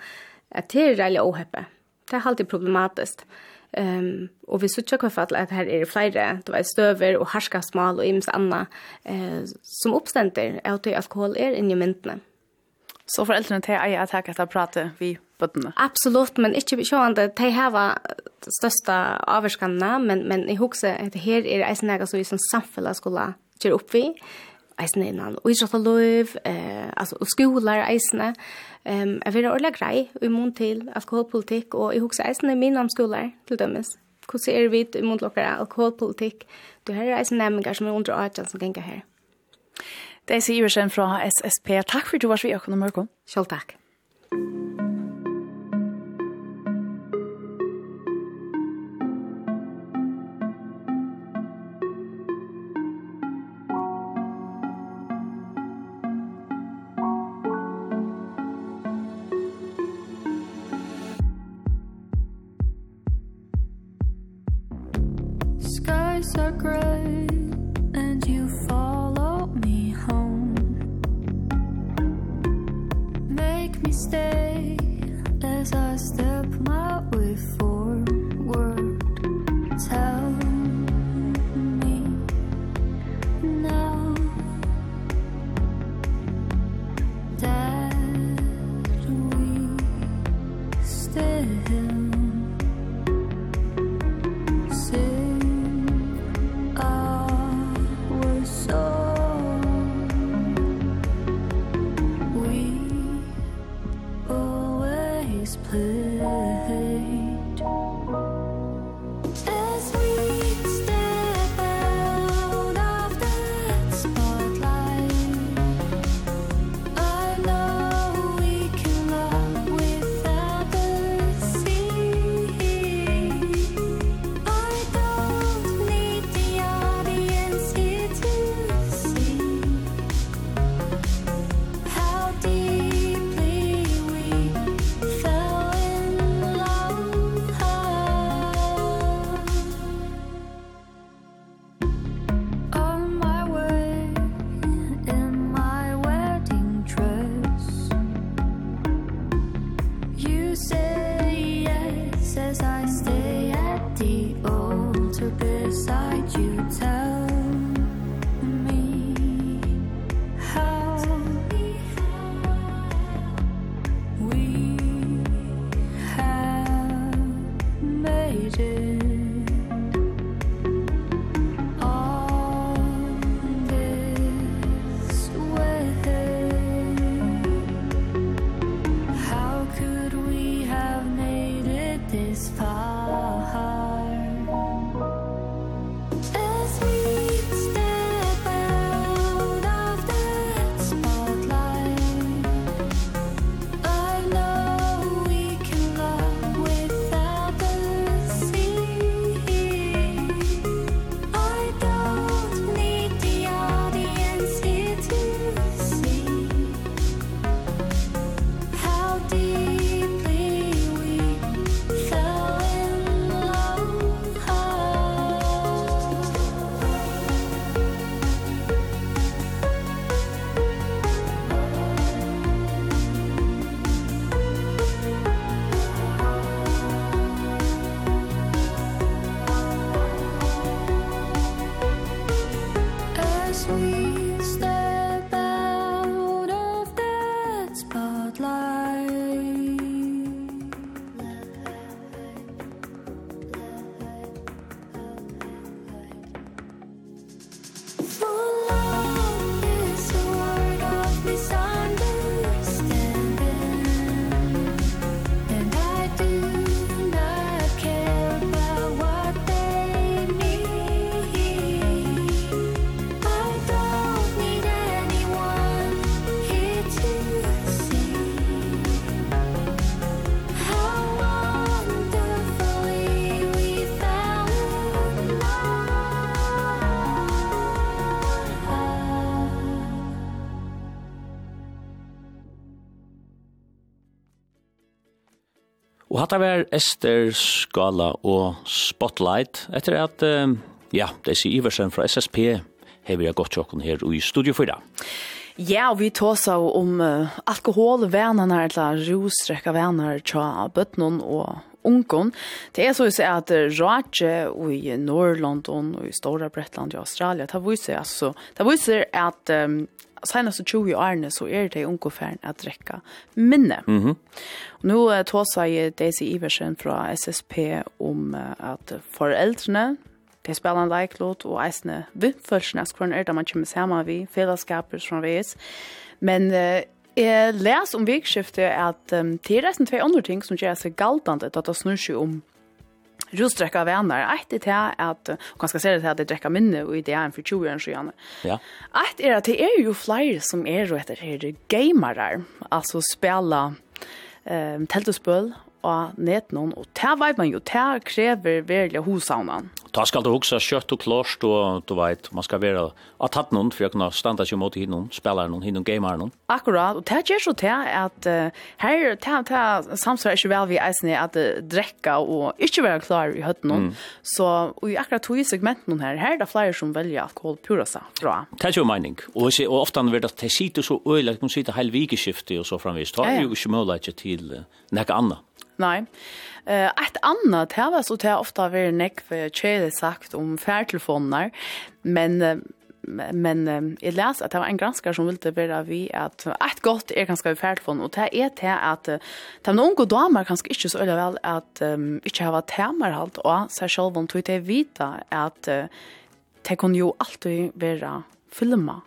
at det er veldig åheppe. Det er alltid problematisk. Eh, Ehm och vi söker kvar fall att här är det flera, det var stöver och harska smal och ims anna eh som uppständer att alkohol är i myntna. Så föräldrarna till att jag tackar att prata vi bøttene. Absolutt, men ikke sjående, de har største avvarskene, men, men jeg husker at her er eisen jeg så i sånn samfunnet skulle gjøre opp vi. eisen innan idrett og eh, altså, og skoler eisene, Ehm um, vera orla grei i mån til alkoholpolitikk og i hugsa eisini min om skolar til dømes. Kussi er vit i mun lokara alkoholpolitikk. Du har er eisini nemningar som er under 18 som gengar her. Det er Siversen fra SSP. Takk for at du var så i Økonomorgon. Selv takk. Og hatt av er Ester Skala og Spotlight, etter at, ja, det sier Iversen fra SSP, hever jeg gått tjokken her i Studio 4. Ja, og vi tåsa om uh, alkoholvenner, eller rosrekka venner, tja bøtnen og unkon. Det er så å si at Rage i Norrland og i Stora Bretland i Australien, det viser, altså, det viser at um, senast 20 årene så er det ungefæren at drekka minne. Mm -hmm. Nå uh, tåsa jeg Daisy Iversen fra SSP om uh, at foreldrene, Det spiller en leiklåt og eisne vindfølsene, skvaren er det man kommer sammen vi, fellesskaper som vi er. Men Jeg les om vikskiftet at um, det er resten tve andre ting som gjør seg galtende at det snur seg om rusdrekka venner. Ett er til at, og ganske ser det til at det drekka minne og idealen for 20 år siden. Ja. Ett er at det er jo flere som er og etter her gamere, altså spela um, teltespøl av netnån, og det vet man jo, det krever veldig hosavnen. Da skal du også kjøtt og klart, og du vet, man skal være av tatt noen, for å kunne standa seg mot hinnom, spillere noen, hinnom gamer noen. Akkurat, og det gjør så til at uh, her, det, det samsvarer ikke vel vi eisene at uh, drekka og ikke være klar i høtten noen. Mm. Så og i akkurat to i segmenten her, her er det flere som velger alkohol pura seg fra. Det er jo mening, og, se, og ofte er det at de sitter så øyelig, at de sitter hele vikeskiftet og så framvis. Det er jo ikke mulighet til uh, noe annet. Nei. Eh ett annat här var så det ofta vært nekk för kjede sagt om färdtelefoner men men jeg läs att det var en granskare som ville være vi att ett gott är ganska i färdtelefon och det är det att de unga damer kanske inte så öliga vel att um, inte ha termer halt och så själva om vite vita att det kunne ju alltid være filma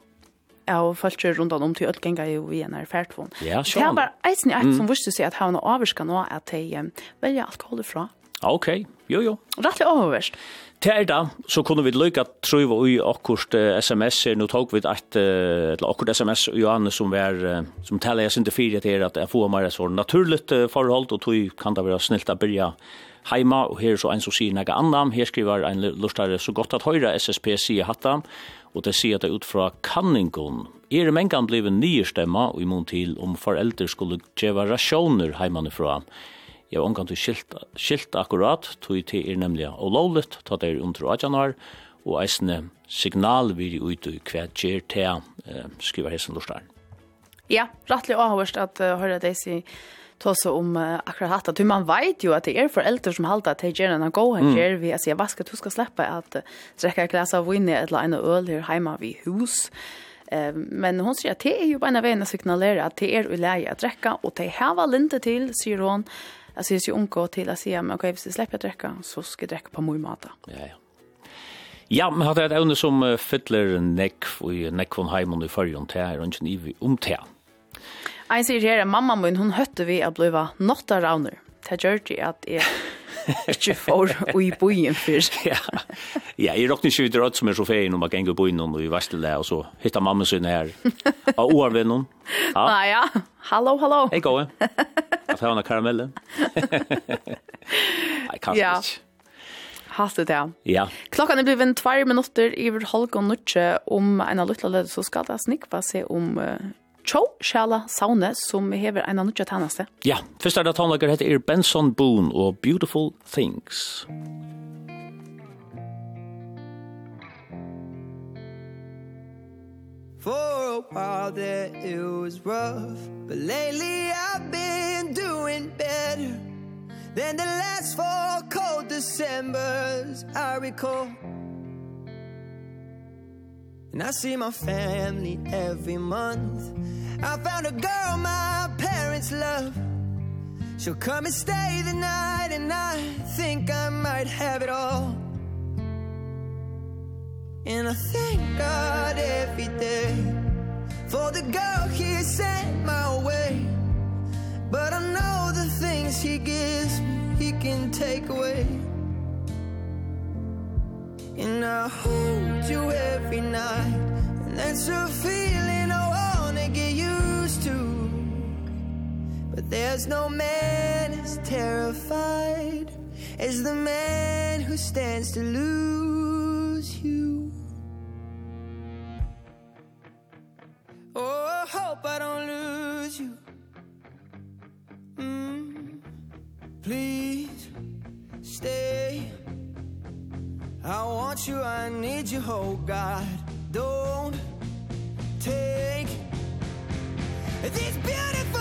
av følger rundt om til ødelgenga jo i en erfærtvån. Ja, sjån. Det er bare eisen i eit som visste seg at havna avvarska nå at de velger alkohol ifra. Ok, jo jo. Rattlig oververst. Til er da, så kunne vi lykka trøyva i akkurat sms-er, nå tog vi et, eller akkurat sms i Johanne som var, som taler jeg sinte fyrir til at jeg får mer sånn naturligt forhold, og tog kan det være snilt å byrja heima, og her er så en som sier nega annan, her skriver en lustare så godt at høyra SSP sier hatta, og det sier det ut fra kanningon. Er mengan blei nyrstemma og imon til om foreldre skulle djeva rasjoner heimanifra. Jeg har omgang til skilt, skilt akkurat, tog til er nemlig olovligt, ta det er under 18 år, og eisne signal vi ut i hva gjer til, eh, skriver Hessen Lorstein. Ja, rettelig avhørst at uh, høyre deg sier ta så om uh, akkurat hatta. Du man vet ju att det är föräldrar som halta att det gärna gå här ger vi att säga vad ska du ska släppa att uh, dricka ett glas av vin eller en öl här hemma vid hus. Eh men hon säger att det är ju bara en vän att signalera att det är uläge att dricka och det här var inte till säger hon. Jag syns ju onko till att säga men okej, okay, vi släpper dricka så ska jag dricka på min mat. Ja ja. Ja, men hadde et evne som fyller nekk i nekvån heimen i fargen til, og ikke i om til. Ein sier her at mamma min, hun høtte vi at bliva notta rauner. Det gjør det at jeg ikke får i bojen før. ja, ja jeg råkner ikke videre som er så fein om man ganger bojen og i Vestelda, og så hittar mamma sin her. Og oarven hun. Ja. Ah, ja. Hallo, hallo. Hei, gode. Jeg får henne karamelle. Nei, kanskje ja. ikke. Hastet, ja. Ja. Klockan er blivet tvær minutter i halv og nødtje om en av lyttelig, så skal det snikva seg om uh, Cho Shala Saune, som hever en annan tjataste. Ja, først er det tonlager heter er Benson Boone og Beautiful Things. For a while there it was rough But lately I've been doing better Than the last four cold Decembers I recall And I see my family every month. I found a girl my parents love. She'll come and stay the night And I think I might have it all. And I thank God every day For the girl he sent my way. But I know the things he gives me He can take away. And I hold you every night. And that's a feeling I wanna get used to. But there's no man as terrified As the man who stands to lose you. Oh, I hope I don't lose you. Mm, Please. I want you, I need you, oh God. Don't take These beautiful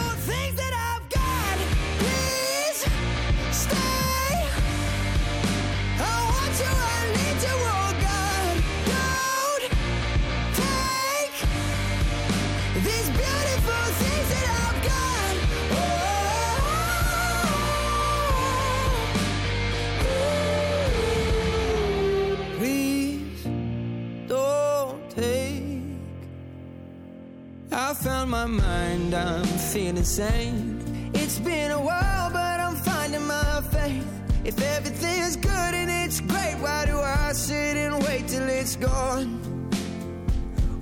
my mind I'm feeling sane It's been a while but I'm finding my faith. If everything is good and it's great Why do I sit and wait till it's gone?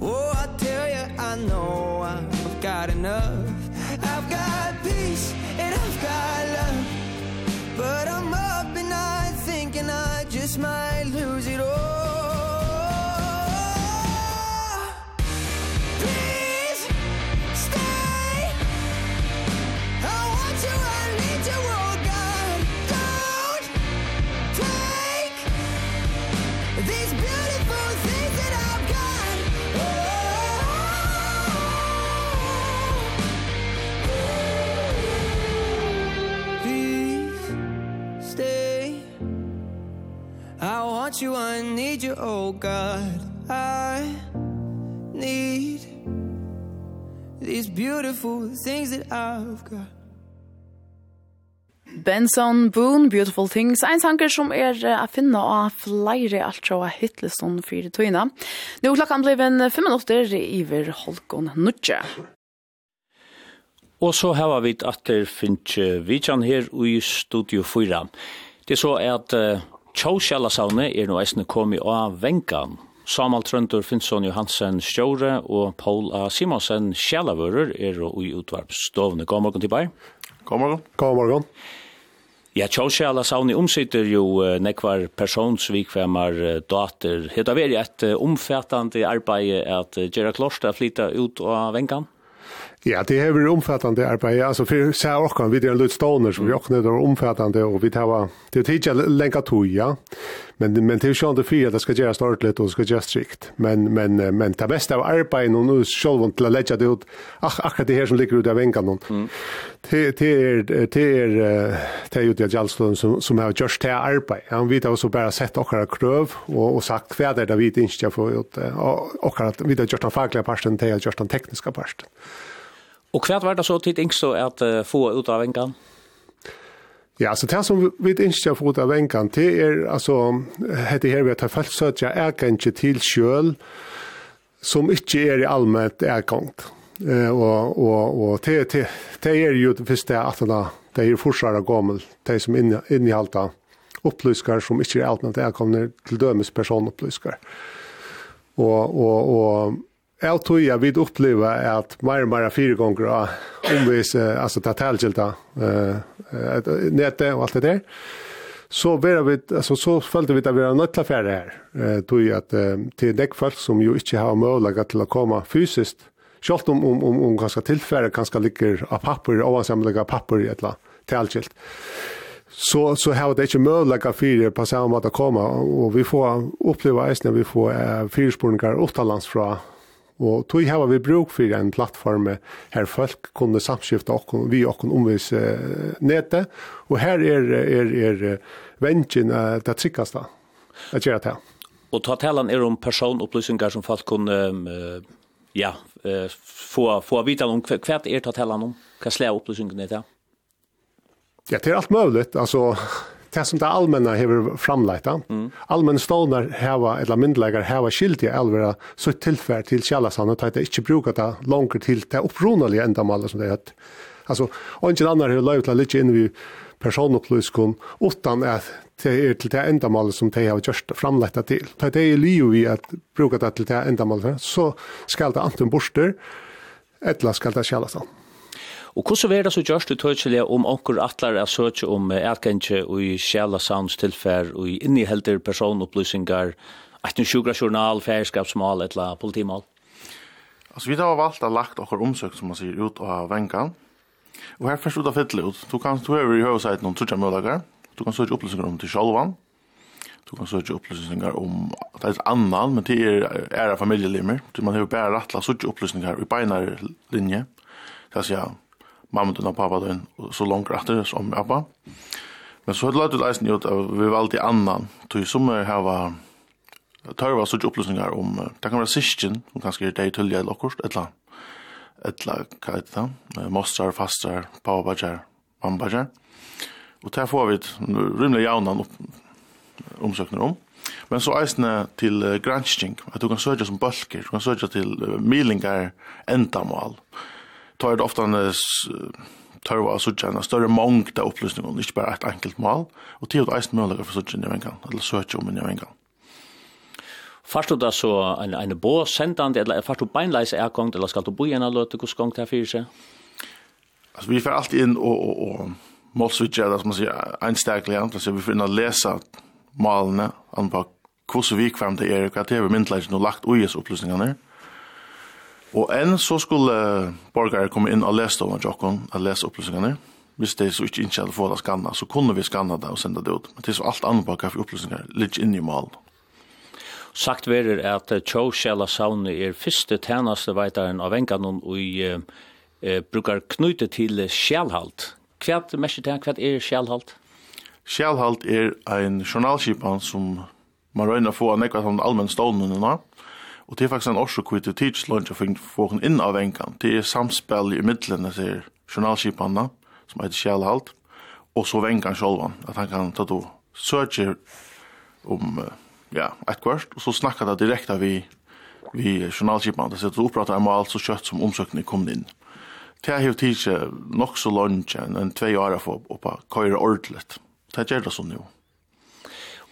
Oh, I tell you, I know I've got enough. I've got peace and I've got love. But I'm up and I'm thinking I just might lose. without you I need you oh God I need these beautiful things that I've got Benson Boone Beautiful Things ein sanger som er a finna av flere alt sjåa fyrir tøyna. Nå klokkan blei en fem minutter iver Holkon Nudje. Og så hava vi at der finnes Vidjan her i Studio 4. Det er så at uh, Tjósjalasavne er nå eisne komi av vengan. Samal Trøndur Finnsson Johansen Stjåre og Paul A. Simonsen Sjalavører er i utvarpstovne. God morgen til bæg. God morgen. God morgen. Ja, Tjósjalasavne omsitter jo nekvar personsvikvemmar dater. Heta veri et omfattande arbeid at Gerard Klorstad flytta ut av vengan? Ja, det har varit omfattande arbete. Alltså för så här också, vi är en lite stoner, så vi också det är omfattande och vi tar det tidiga länka tog, ja men men det är ju inte för att det ska göras ordentligt och det ska göras strikt. Men men men det bästa av arbetet och nu själv att lägga det ut ach ach det här som ligger ute av vänkan någon. Det det är det är det är ju det Jalston som som har just det arbetet. Han vet också bara sett och några kröv och och sagt vad det där vi inte ska få ut och att vi har gjort den fackliga parten till just den tekniska parten. Och kvart var det så tid yngst så att få ut av vänkan. Ja, så det som vi ikke har fått av vengan til er, altså, heter her vi har tatt feltsøtja ikke til sjøl, som ikke er i allmænt ergangt. Eh, og, og, og det, det, det er jo det første at det er forsvarer gammel, det som innehalta opplyskar som ikke er allmænt ergangner til dømes personopplyskar. Og, og, og Jeg tror jeg vil oppleve at mer og mer fyra gånger omvis, vi ta tälgilta eh nettet og alt det der, så var vi alltså så följde vi at vi var nötta för här eh tror jag att till folk som ju inte har möjlighet till att komma fysiskt Sjalt om om om om ganska tillfälle ganska ligger av papper ovansamliga papper i ett la tälgilt så så har det inte möjliga fyra på samma att komma och vi får uppleva när vi får uh, fyrspårningar åttalands från Og tog hava vi bruk for en plattform her folk kunne samskifte og vi okken omvis uh, nete, og her er, er, er vensjen uh, det tryggaste at gjøre det. Og ta talan er om personopplysningar som folk kunne um, ja, få, få vita om hva er ta talan om, hva slag opplysningar er det? Ja, det er alt mulig. Altså, det som det allmänna har framlejta. Mm. Allmänna stålnar hava, eller myndelägar hava skyldiga alvera så ett tillfär till källarsan och att det inte brukar det långt till det uppronaliga ändamålet som det är. Alltså, och inte annan har löjt att ligga in vid personupplyskon utan att det är till det ändamålet som de har gjort framlejta till. Det är liv i att bruka det till det ändamålet så ska det antingen borster eller ska det källarsan. Mm. Og hvordan er det så gjørst du tøytelig om onker atler er søtje om erkendje og i sjæla sounds tilfær og i innihelder personopplysningar, et en sjukra journal, færskapsmål, eller politimål? Altså, vi har valgt å lagt okker omsøk, som man sier, ut av vengan. Og her først ut av fytle ut. Du kan stå over i høveseiten noen trutja møllager. Du kan søke opplysningar om til sjolvan. Du kan søke opplysningar om det er annan, men det er æra familielimer. Man har jo bare rattla søke opplysningar i beinar linje. Det er mamma din og pappa din, og så langt etter som pappa. Men så har det lagt ut eisen ut av vi valde annan, tog som er hava tørva sånne opplysningar om, det kan være sysken, som kanskje er deg tølja eller akkurat, et eller annet, hva heter det, mostrar, fastar, mamma mambajar, og der får vi rymlig jaunan omsøkner om, Men så eisne til uh, gransking, at du kan søkja som bølger, du kan søkja til uh, milingar endamål tar det ofta en tørva av suttja en større mongta opplysningar, ikke bare et enkelt mål. og tid og eisen mulighet for suttja en nevengang, eller søtja om en nevengang. Fast du da så en, en bå sendande, eller fast du beinleis er gongt, eller skal du bo igjen en av løte, hos gongt her fyrir seg? Altså, vi får alltid inn og, og, og målsvitja, det som man sier, einstaklig, altså, vi får inn og lesa malene, an på hvordan vi kvarm det er, hva det er vi myndleis no lagt ui opplysningane, Og enn så skulle borgare komme inn og lese om jokken, og lese opplysningene. Hvis det så ikke ikke hadde fått det skanna, så kunne vi skanna det og senda det ut. Men det er så alt annet borgare for opplysninger, litt inn i malen. Sagt verer at Tjov Sjæla Sauni er fyrste tjeneste veitaren av enganon og i eh, brukar knyte til sjælhalt. Hva er mest til, hva er sjælhalt? Sjælhalt er ein journalskipan som man røyner få av nekva som allmenn stående nå. Og det er faktisk en årsøk hvor det er tidslønge for å få henne inn av enkan. Det er samspill i midlene til journalskipanna, som heter Kjellhalt, og så venkan sjolvan, at han kan ta to søker om ja, et kvart, og så snakker det direkte vi, vi journalskipanna, det sitter opprater om alt så kjøtt som omsøkene kom inn. Det er jo tids nok så lønge enn en tvei år for å køyre ordentligt. Det gjør det sånn jo.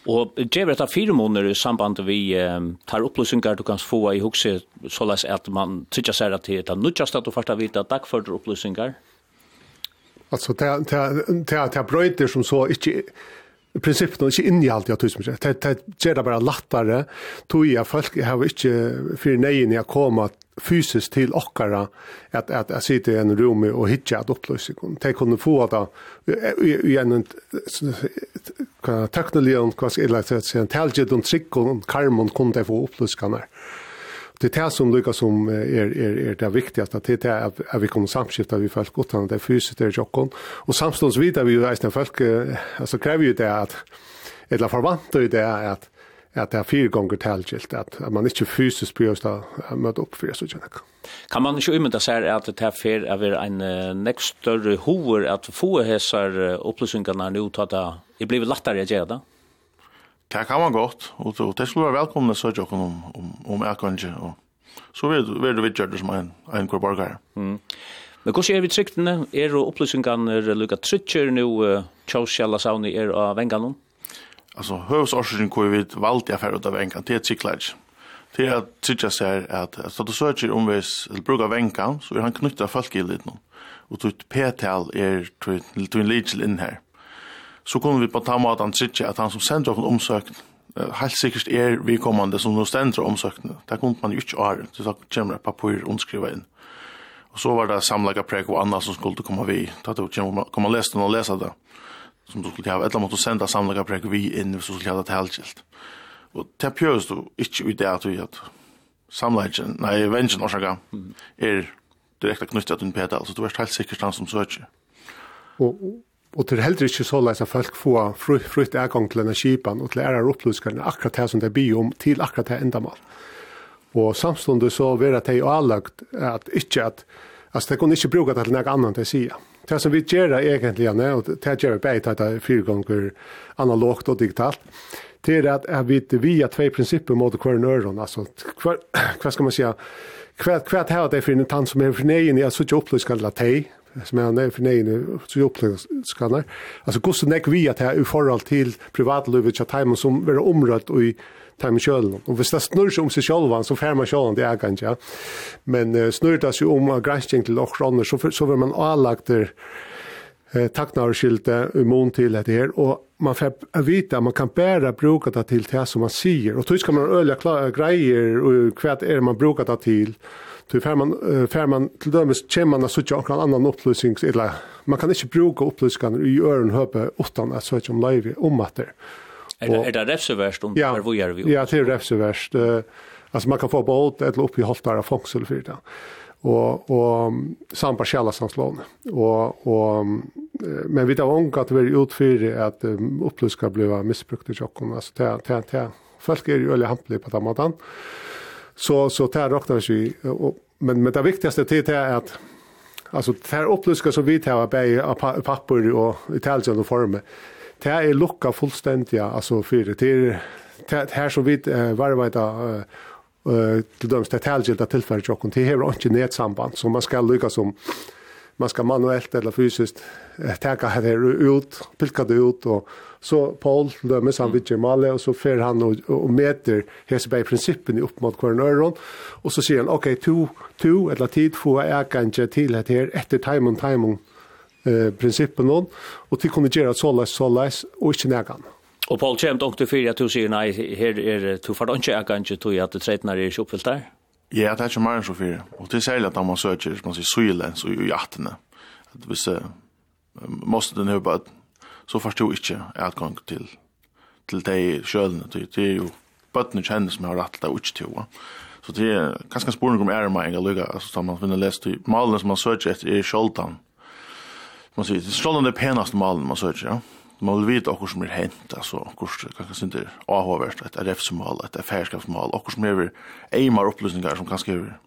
Og det er fire måneder i samband vi um, tar opplysningar du kan få i hukse, såleis at man tykker seg at det er nødgjast at du først har vita dagførte opplysningar? Altså, det er brøyder som så ikke prinsippet er ikke inni alt i autismus. Det gjør det bare lattare, tog jeg folk har ikke för nej i å komme fysiskt till okkara att att att sitta i en rum och hitta att upplösa kon. Det kunde få att i en kan teknologi och kwas eller så att säga intelligent och trick och karmon kunde få upplösarna. Det är det som lyckas som är är är det viktigaste att det är att vi kommer samskifta vi folk gott han det fysiskt är jockon och samstundes vidare vi ju resten folk alltså kräver ju det att eller förväntar ju det att att det är fyra gånger tillgilt att man inte fysiskt behöver möta upp för det så tjänar. Kan man ikke umynda seg at det här för är en uh, nekst større hoer at få häsar upplysningarna nu ta det det blir lettere å gjøre det? Det kan man godt, og och det skulle være välkomna så jag om om om erkange og så vil vill du det som en en kvar korborgare. Mm. Men hvordan er vi tryktene? Er opplysningene lukket trykker nå, uh, Kjalla Sauni er av Venganon? alltså hövsorsaken kvar vi valt jag för av enkan till cyklage. Det är tycker jag säger att så då söker om vi eller brukar vänkan så är han knutta folk i lite någon. Och tut p-tal är till till lite in här. Så kommer vi på att ta mat han tycker att han som sänder en omsökning helt sikkert er vi kommande som nå stendra omsøkene. Det kunne man jo ikke året, så da kommer det papir in. inn. Og så var det samlaga prek og anna som skulle komme vi. Da det kommer komma lese den og lese det som du skulle ha, eller måtte senda samlingarprek vi inn hvis du skulle ha det tilskilt. Og det pjøres du ikke i det at vi at samlingen, nei, vengen årsaka, er direkte knyttet til en pedal, så du er helt sikkert den som søker. Og, og til heller ikke så leis at folk får frukt frutt egang til denne skipen og til ære opplysningene, akkurat det som det blir om, til akkurat det endamal. Og samstundet så vil det jo anlagt at ikke at, altså det kunne ikke bruke det til noe annet til sida. sier det som vi gjør egentlig, og det gjør vi bare til at fire ganger analogt og digitalt, det er at, at vi via två prinsipper mot hver nøren, altså hver, hva skal man si, hva, hva er det for en tann som er for neien, jeg sier ikke opplyskan la teg, som er nær for neien, så opplyskan der, altså hvordan er vi at det er i forhold til privatlivet, at heimen som er omrødt og i tar med kjølen. Og hvis det snurr seg om seg sjølvan, så fer man sjølvan til egen, ja. Men uh, snurr det seg om av gransking til åkker andre, så, så vil man avlagt der eh, takknarskilte imon til dette her, og man får vite at man kan bare bruke det til det som man sier, og så skal man øye greier og hva er det man bruker det til, Så fær man, uh, fær man til dømes kommer man å sitte akkurat annan opplysning, eller man kan ikke bruke opplysningene i øren høpe utan at søke om løyve om at det. Er det, er det refsevärst om ja, var vi? Ja, det är Uh, altså, man kan få båt eller lopp i av fångsel for det. Och och samt partiella sanslån. Och och men vi tar ånka at vi är utfyr att upplös ska bli misbrukt i tjokken. alltså det det det folk er ju veldig hampelig på tamatan. Så så där räknar vi och men men det viktigaste till det är att alltså det här upplyska som vi tar på papper och i talsande former Det är lucka fullständigt alltså för det är här så vid uh, till döms det tälgilda tillfället och kunde här och inte samband så man ska lyckas som man ska manuellt eller fysiskt täcka här ut, pilka det ut och så Paul dömes han vid Gemale och så fer han och, och mäter Hesberg principen i upp mot kornöron och så säger han okej, okay, to, to eller tid få jag äka till det här efter time on time eh, principen någon och till kunde göra så läs så läs och inte nägan. Och Paul Kemp och till fyra till sig nej här är det till för inte jag kanske tror jag att det tretnar är uppfyllt där. Ja, det är ju mer än så fyra. Och det säger att man söker man ser syle så i jattarna. Att vi ser måste den hoppa så förstår inte att gång till till dig själv det är ju bøttene kjennes som har rett til det ikke Så det er ganske spørning om æremæring, jeg lukker, altså, som man finner lest til. Malen som man søker etter er sjoldan, man säger, det står den penaste malen man säger, ja. Man vill veta hur som är hänt, alltså hur kanske synd det avhåvärst, ett RF-mål, ett affärskapsmål, hur som är eimar upplysningar som kanske är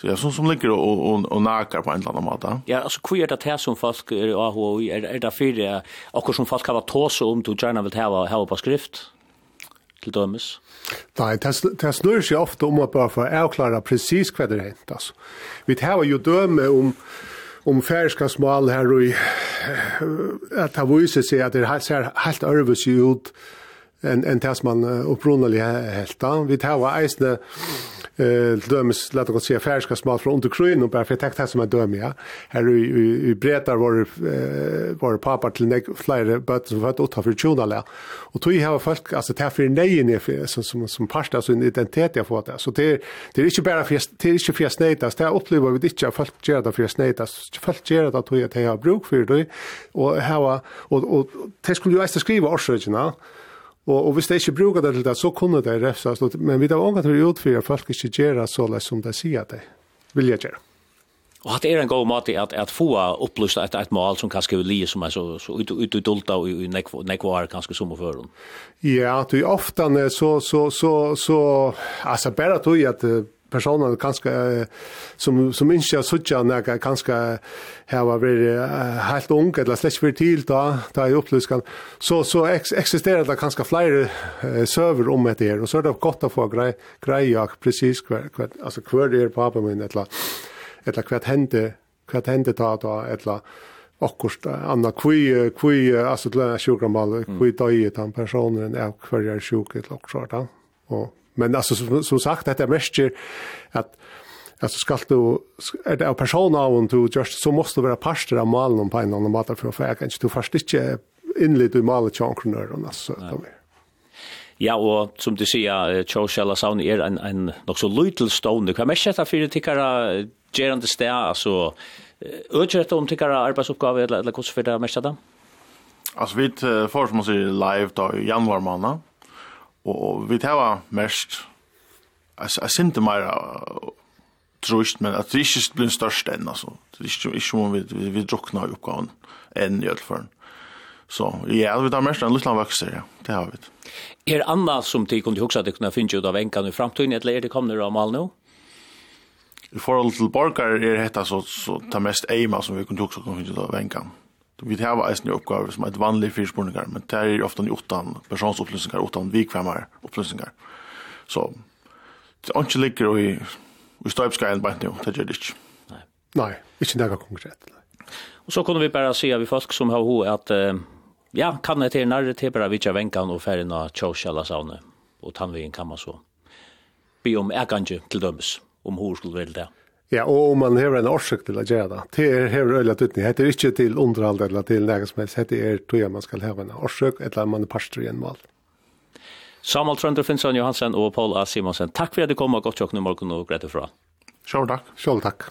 Så jag som som ligger och och och nakar på en eller annan måte. Ja, alltså queer det här som folk är AH är är där för det och som folk har tås om du gärna vill ha ha på skrift till dömes. Nej, det det snurrar sig ofta om att bara få avklara precis vad det hänt alltså. Vi tar ju döme om om färska smal här och att ha visar sig att det ser helt örvus ut en en tas man upprunali helt då vi tar var eisne eh dömes låt oss säga färska smal från under krön och bara för täckt här som är döm ja. Här i i bretar var var pappa till nek flera but så vart åt för tjunala och tog här folk alltså ta för nej för som som som pasta så en identitet jag fått så det det är inte bara för det är inte för snätas det upplever vi inte folk gör det för snätas folk gör det att jag har bruk för det och här och och det skulle ju ästa skriva årsökena Og, og hvis det ikke bruker det til det, så kunne det refsas. Men vi har ångat hur at folk ikke gjør så som det sier det vil jeg gjøre. Og det er en god måte at, at få opplyst et, et mål som kanskje vil lide som er så, så ut, ut, utdulta og i nekvar kanskje som å føre Ja, du er ofte så, så, så, så, altså bare tog at personer kanskje som, som ikke har suttet når jeg kanskje har vært helt ung, eller slett ikke vært til da, da jeg opplysket, så, så eksisterer det kanskje flere uh, server om etter her, og så er det godt å få grei, greia precis hver, hver, altså, hver er pappa min, eller, eller hva hendte, hva hendte ta da, eller, akkurst anna kui kui alltså den sjuka mal kui dai den personen er kvar er sjuk eller akkurat da og Men alltså som, som sagt detta märker att alltså ska du är det av person av och du just så måste vara pastor av malen på en annan mat för för jag kan inte du först inte inled i malet chankrunör och alltså de Ja, og som du sier, Tjósjala Saun er en, en nok så lytel stående. Hva er mest etter for tikkere gjerande sted? Altså, øker dette om tikkere arbeidsoppgave, eller eller hvordan fyrir det mer skjer det? Altså, vi får, som man sier, live da i januar måned og vi tar mest jeg synes det mer trøst, men at det ikke blir størst enn, altså. Det er ikke, ikke om vi, vi, vi drukner i oppgaven enn i alle fall. Så ja, vi tar mest enn liten vokser, ja. Det har vi. Er det annet som de kunne huske at de kunne finne ut av enkene i fremtiden, eller er det kommet av mal nå? I forhold til borgere er dette så, så det mest eima som vi kunne huske at de kunne finne ut av enkene. Vi har eisen oppgaver som er et vanlig fyrspurningar, men det er ofte utan personsopplysningar, utan vikvemmar opplysningar. Så det er ikke ligger i, i støypskajen bare nå, det gjør det ikke. Nei, nei ikke noe konkret. Nei. Og så kunne vi bare si av folk som har ho at uh, ja, kan det til nærre til bare vidtja venkan og ferien av tjåsjala saune, og tannvingen kan man så. Be om ekanje til dømes, om ho skulle vel det. Ja. Ja, og om man har en årsøk til å gjøre det. Det er hever øyla utni. Det er ikke til underhold eller til noe som helst. Det er tog man skal ha en årsøk, eller man er parster i en mål. Samuel Trønder Finnsson Johansen og Paul A. Simonsen, takk for at du kom og godt sjokk nå morgen og greit fra. Sjål takk. Sjål takk.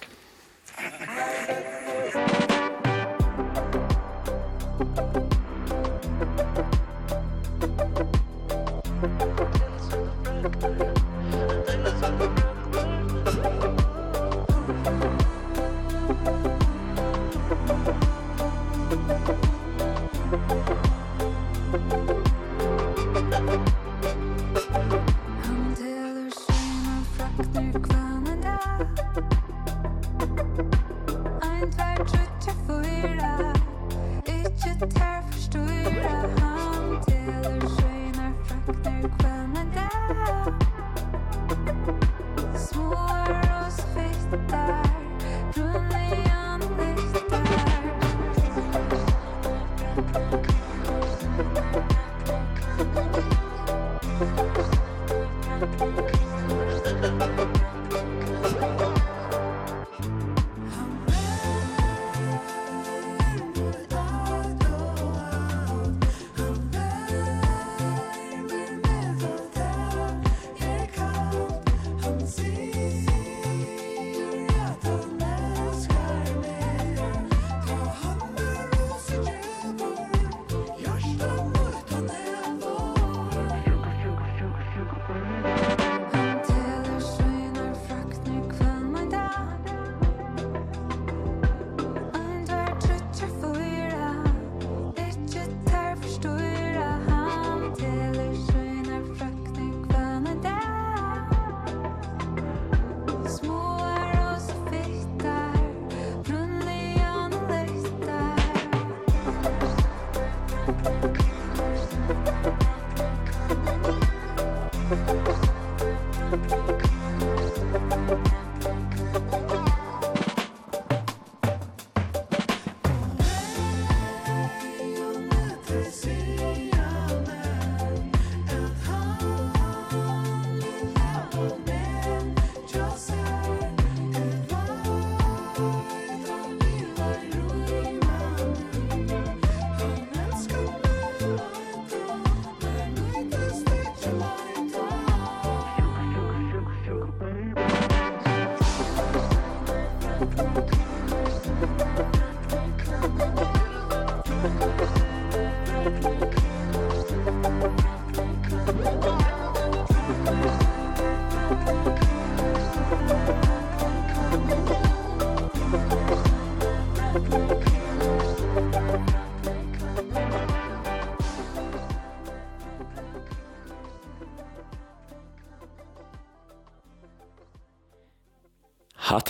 Musik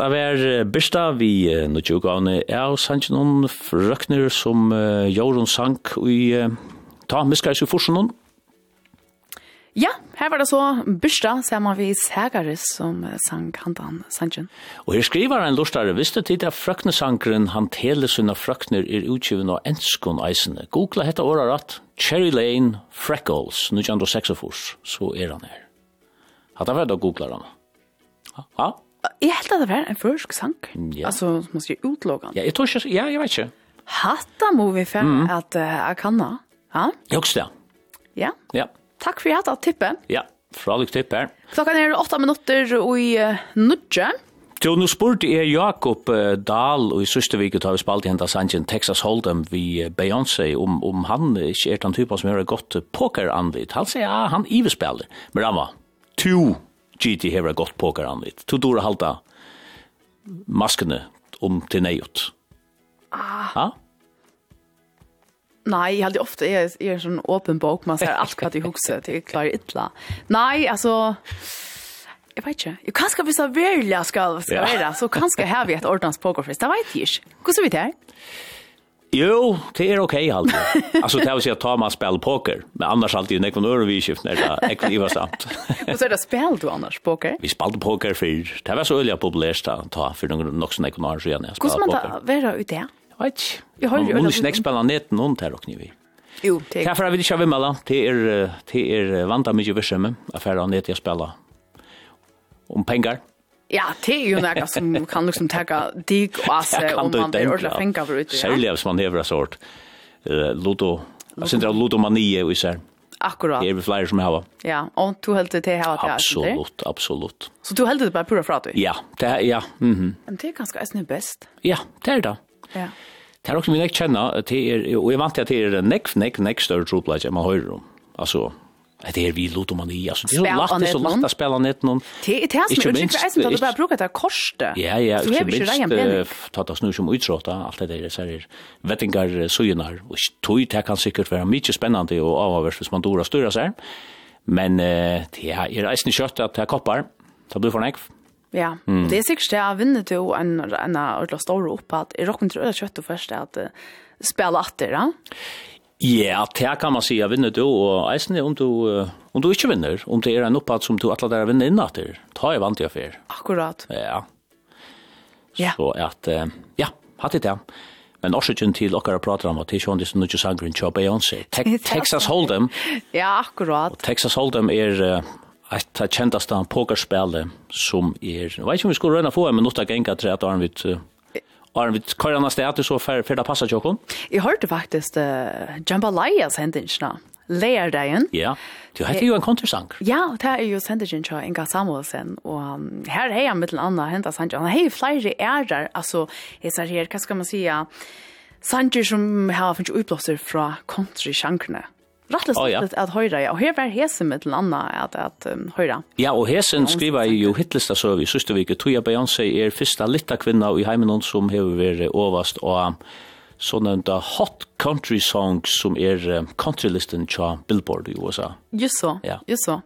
Det var Birsta vi nå tjog av av sannsyn noen som uh, Jorun sank i uh, ta miskar i forsen. Ja, her var det så Birsta, sammen vi Sægaris som sang hantan sannsyn. Og her skriver en lustare, visste tid at frøknesankeren han tele sina frøkner er utgiven av enskon eisene. Googla hette åra rett, Cherry Lane Freckles, 1906, så er han her. Hatt han vært å googla han. Ja, ja. Jeg helt at det var en førsk sang. Ja. Altså, som man sier utlågan. Ja, jeg tror ikke, ja, jeg vet ikke. Hatta må vi for mm. at uh, jeg kan da. Ja? Jeg også det. Ja. Ja. Takk for at jeg tippet. Ja, fra lykke tippet. Klokka er åtta minutter og i uh, Nudje. Jo, nu spurte jeg Jakob uh, Dahl, og i sørste vike tar vi spalt i hentas sangen Texas Hold'em vi uh, Beyoncé, om, om han ikke er den typen som gjør et godt pokeranlit. Han sier, ja, han ivespiller. men han var to GT hever gott poker an litt. To dora halda maskene om til neiot. Ah. Ha? Nei, jeg hadde ofte jeg, jeg er, en sånn åpen bok, man ser alt hva de hukser til jeg klarer ytla. Nei, altså... Jeg vet ikke. Jeg kan skal vise virkelig skal, skal ja. være, så kan skal jeg ha vi et ordens pokerfest. Det vet jeg ikke. Hvordan vet jeg? Jo, det er okej alltid. Alltså det vill säga ta man spel poker, men annars alltid när kon över vi skift när det är kul sant. Og så er det spel du annars poker? Vi spelade poker för det var så öliga populärt att ta för någon någon sån ekonomisk igen jag spelade poker. Hur man vara ute? Vet. Jag har ju inte nästa spela net någon där och ni Jo, det. er Därför vill jag köra mellan. Det är det är vanta mycket värme. Affären net jag spelar. Om pengar. Ja, det er jo noe som kan liksom tagga dig og asse om man blir ordentlig fengt av ute. Særlig hvis man hever en sort ludo, jeg synes det er ludomanie og især. Akkurat. Det er vi flere som har. Ja, og du heldt det her til her? Absolutt, absolutt. Så du heldt det bare pura fra du? Ja, det er, ja. Mm -hmm. Men det er ganske eisne best. Ja, det er det. Ja. Det er også min jeg kjenner, og jeg vant til at det er nekk, nekk, nekk større tropleik enn man hører om. Altså, Det er vi ludomani, altså. det er jo lagt, det er så lagt å spille nett noen. Det er det som er är inte för att bare bruker det korset. Ja, ja, så är det ju ta det snu som utrota alt det der, så er vettingar sujunar og tog det kan sikkert være mycket spennende og avhavers hvis man dora styrer seg, här. Men det er eisen kjøtt at det er koppar. så blir för nekv. Ja, mm. det er sikkert det jeg vinner til en en ordla stor upp att i rocken tror jag kött først först att spela atter, ja. Ja, det kan man säga vinner du och eisen om du om du inte vinner, om det är en uppåt som du alla där vinner in efter. Ta i vant jag för. Akkurat. Ja. Ja. Så att uh, ja, hade det. Men också ju till och prata om att det sjön det nu just angren chop Beyoncé. Texas Hold'em. Ja, akkurat. Och Texas Hold'em är att ta kända stan pokerspel som är. Jag vet inte om vi skulle röna få en minut att gänga tre att arm vid Har vi kvar annars det att så för för det passar jag Jag hörde faktiskt uh, Jambalayas händelserna. Lærdagen. Ja, det heter ju en kontrasang. Ja, det er jo sendingen til Inga Samuelsen, og um, her har jeg mittel annet hentet sanger. Han har flere ærer, altså, jeg ser her, hva skal man si, sanger som har finnes utblåser fra kontrasangerne. Rattles oh, ja. att höra ja. Och här var hesen med en annan att att um, höra. Ja, och hesen skriver ju hitlista så vi sista veckan tror jag Beyoncé är första lilla kvinna i hemmen som har varit överst och sånne hot country songs som er countrylisten til Billboard i USA. Just så, ja. just så.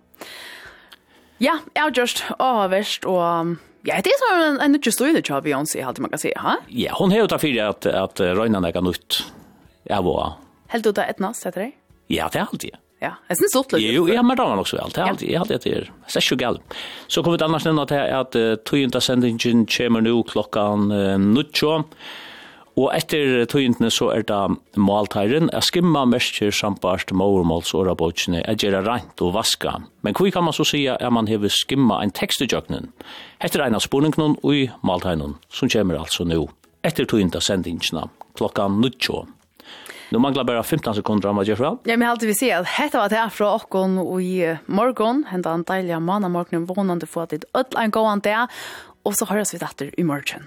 Ja, jeg har just avverst, og ja, det er sånn en, en nytt støyde til Beyoncé, alltid man kan si, ha? Ja, hun har jo tatt fyrir at, at Røyna nekka nytt, Ja, var. Helt ut av etnas, heter det? Ja, det er alltid. Ja, jeg synes det lite. Jo, jag har det vel. Det er alltid, jeg alltid det til. Det er ikke galt. Så kommer det annars nämna att att tojunta sendingen kommer nu klockan nuttjå. Og etter tøyentene så er det målteiren, jeg skimma mestjer sambarst målmåls og rabotjene, jeg gjør rent og vaska. Men hvor kan man så si at man hever skimma en tekst i jøkkenen? Etter en av spurningene og i målteiren, som kommer altså nå, etter tøyenta sendingsene, klokkan nuttjå. Nu manglar bara 15 sekunder om vad göra fram. Ja, men alltid vi ser att detta var det här från og och i morgon. Hända en dejliga manna morgonen vånande få att det är öll en gåan där. Och så hörs vi detta i morgon.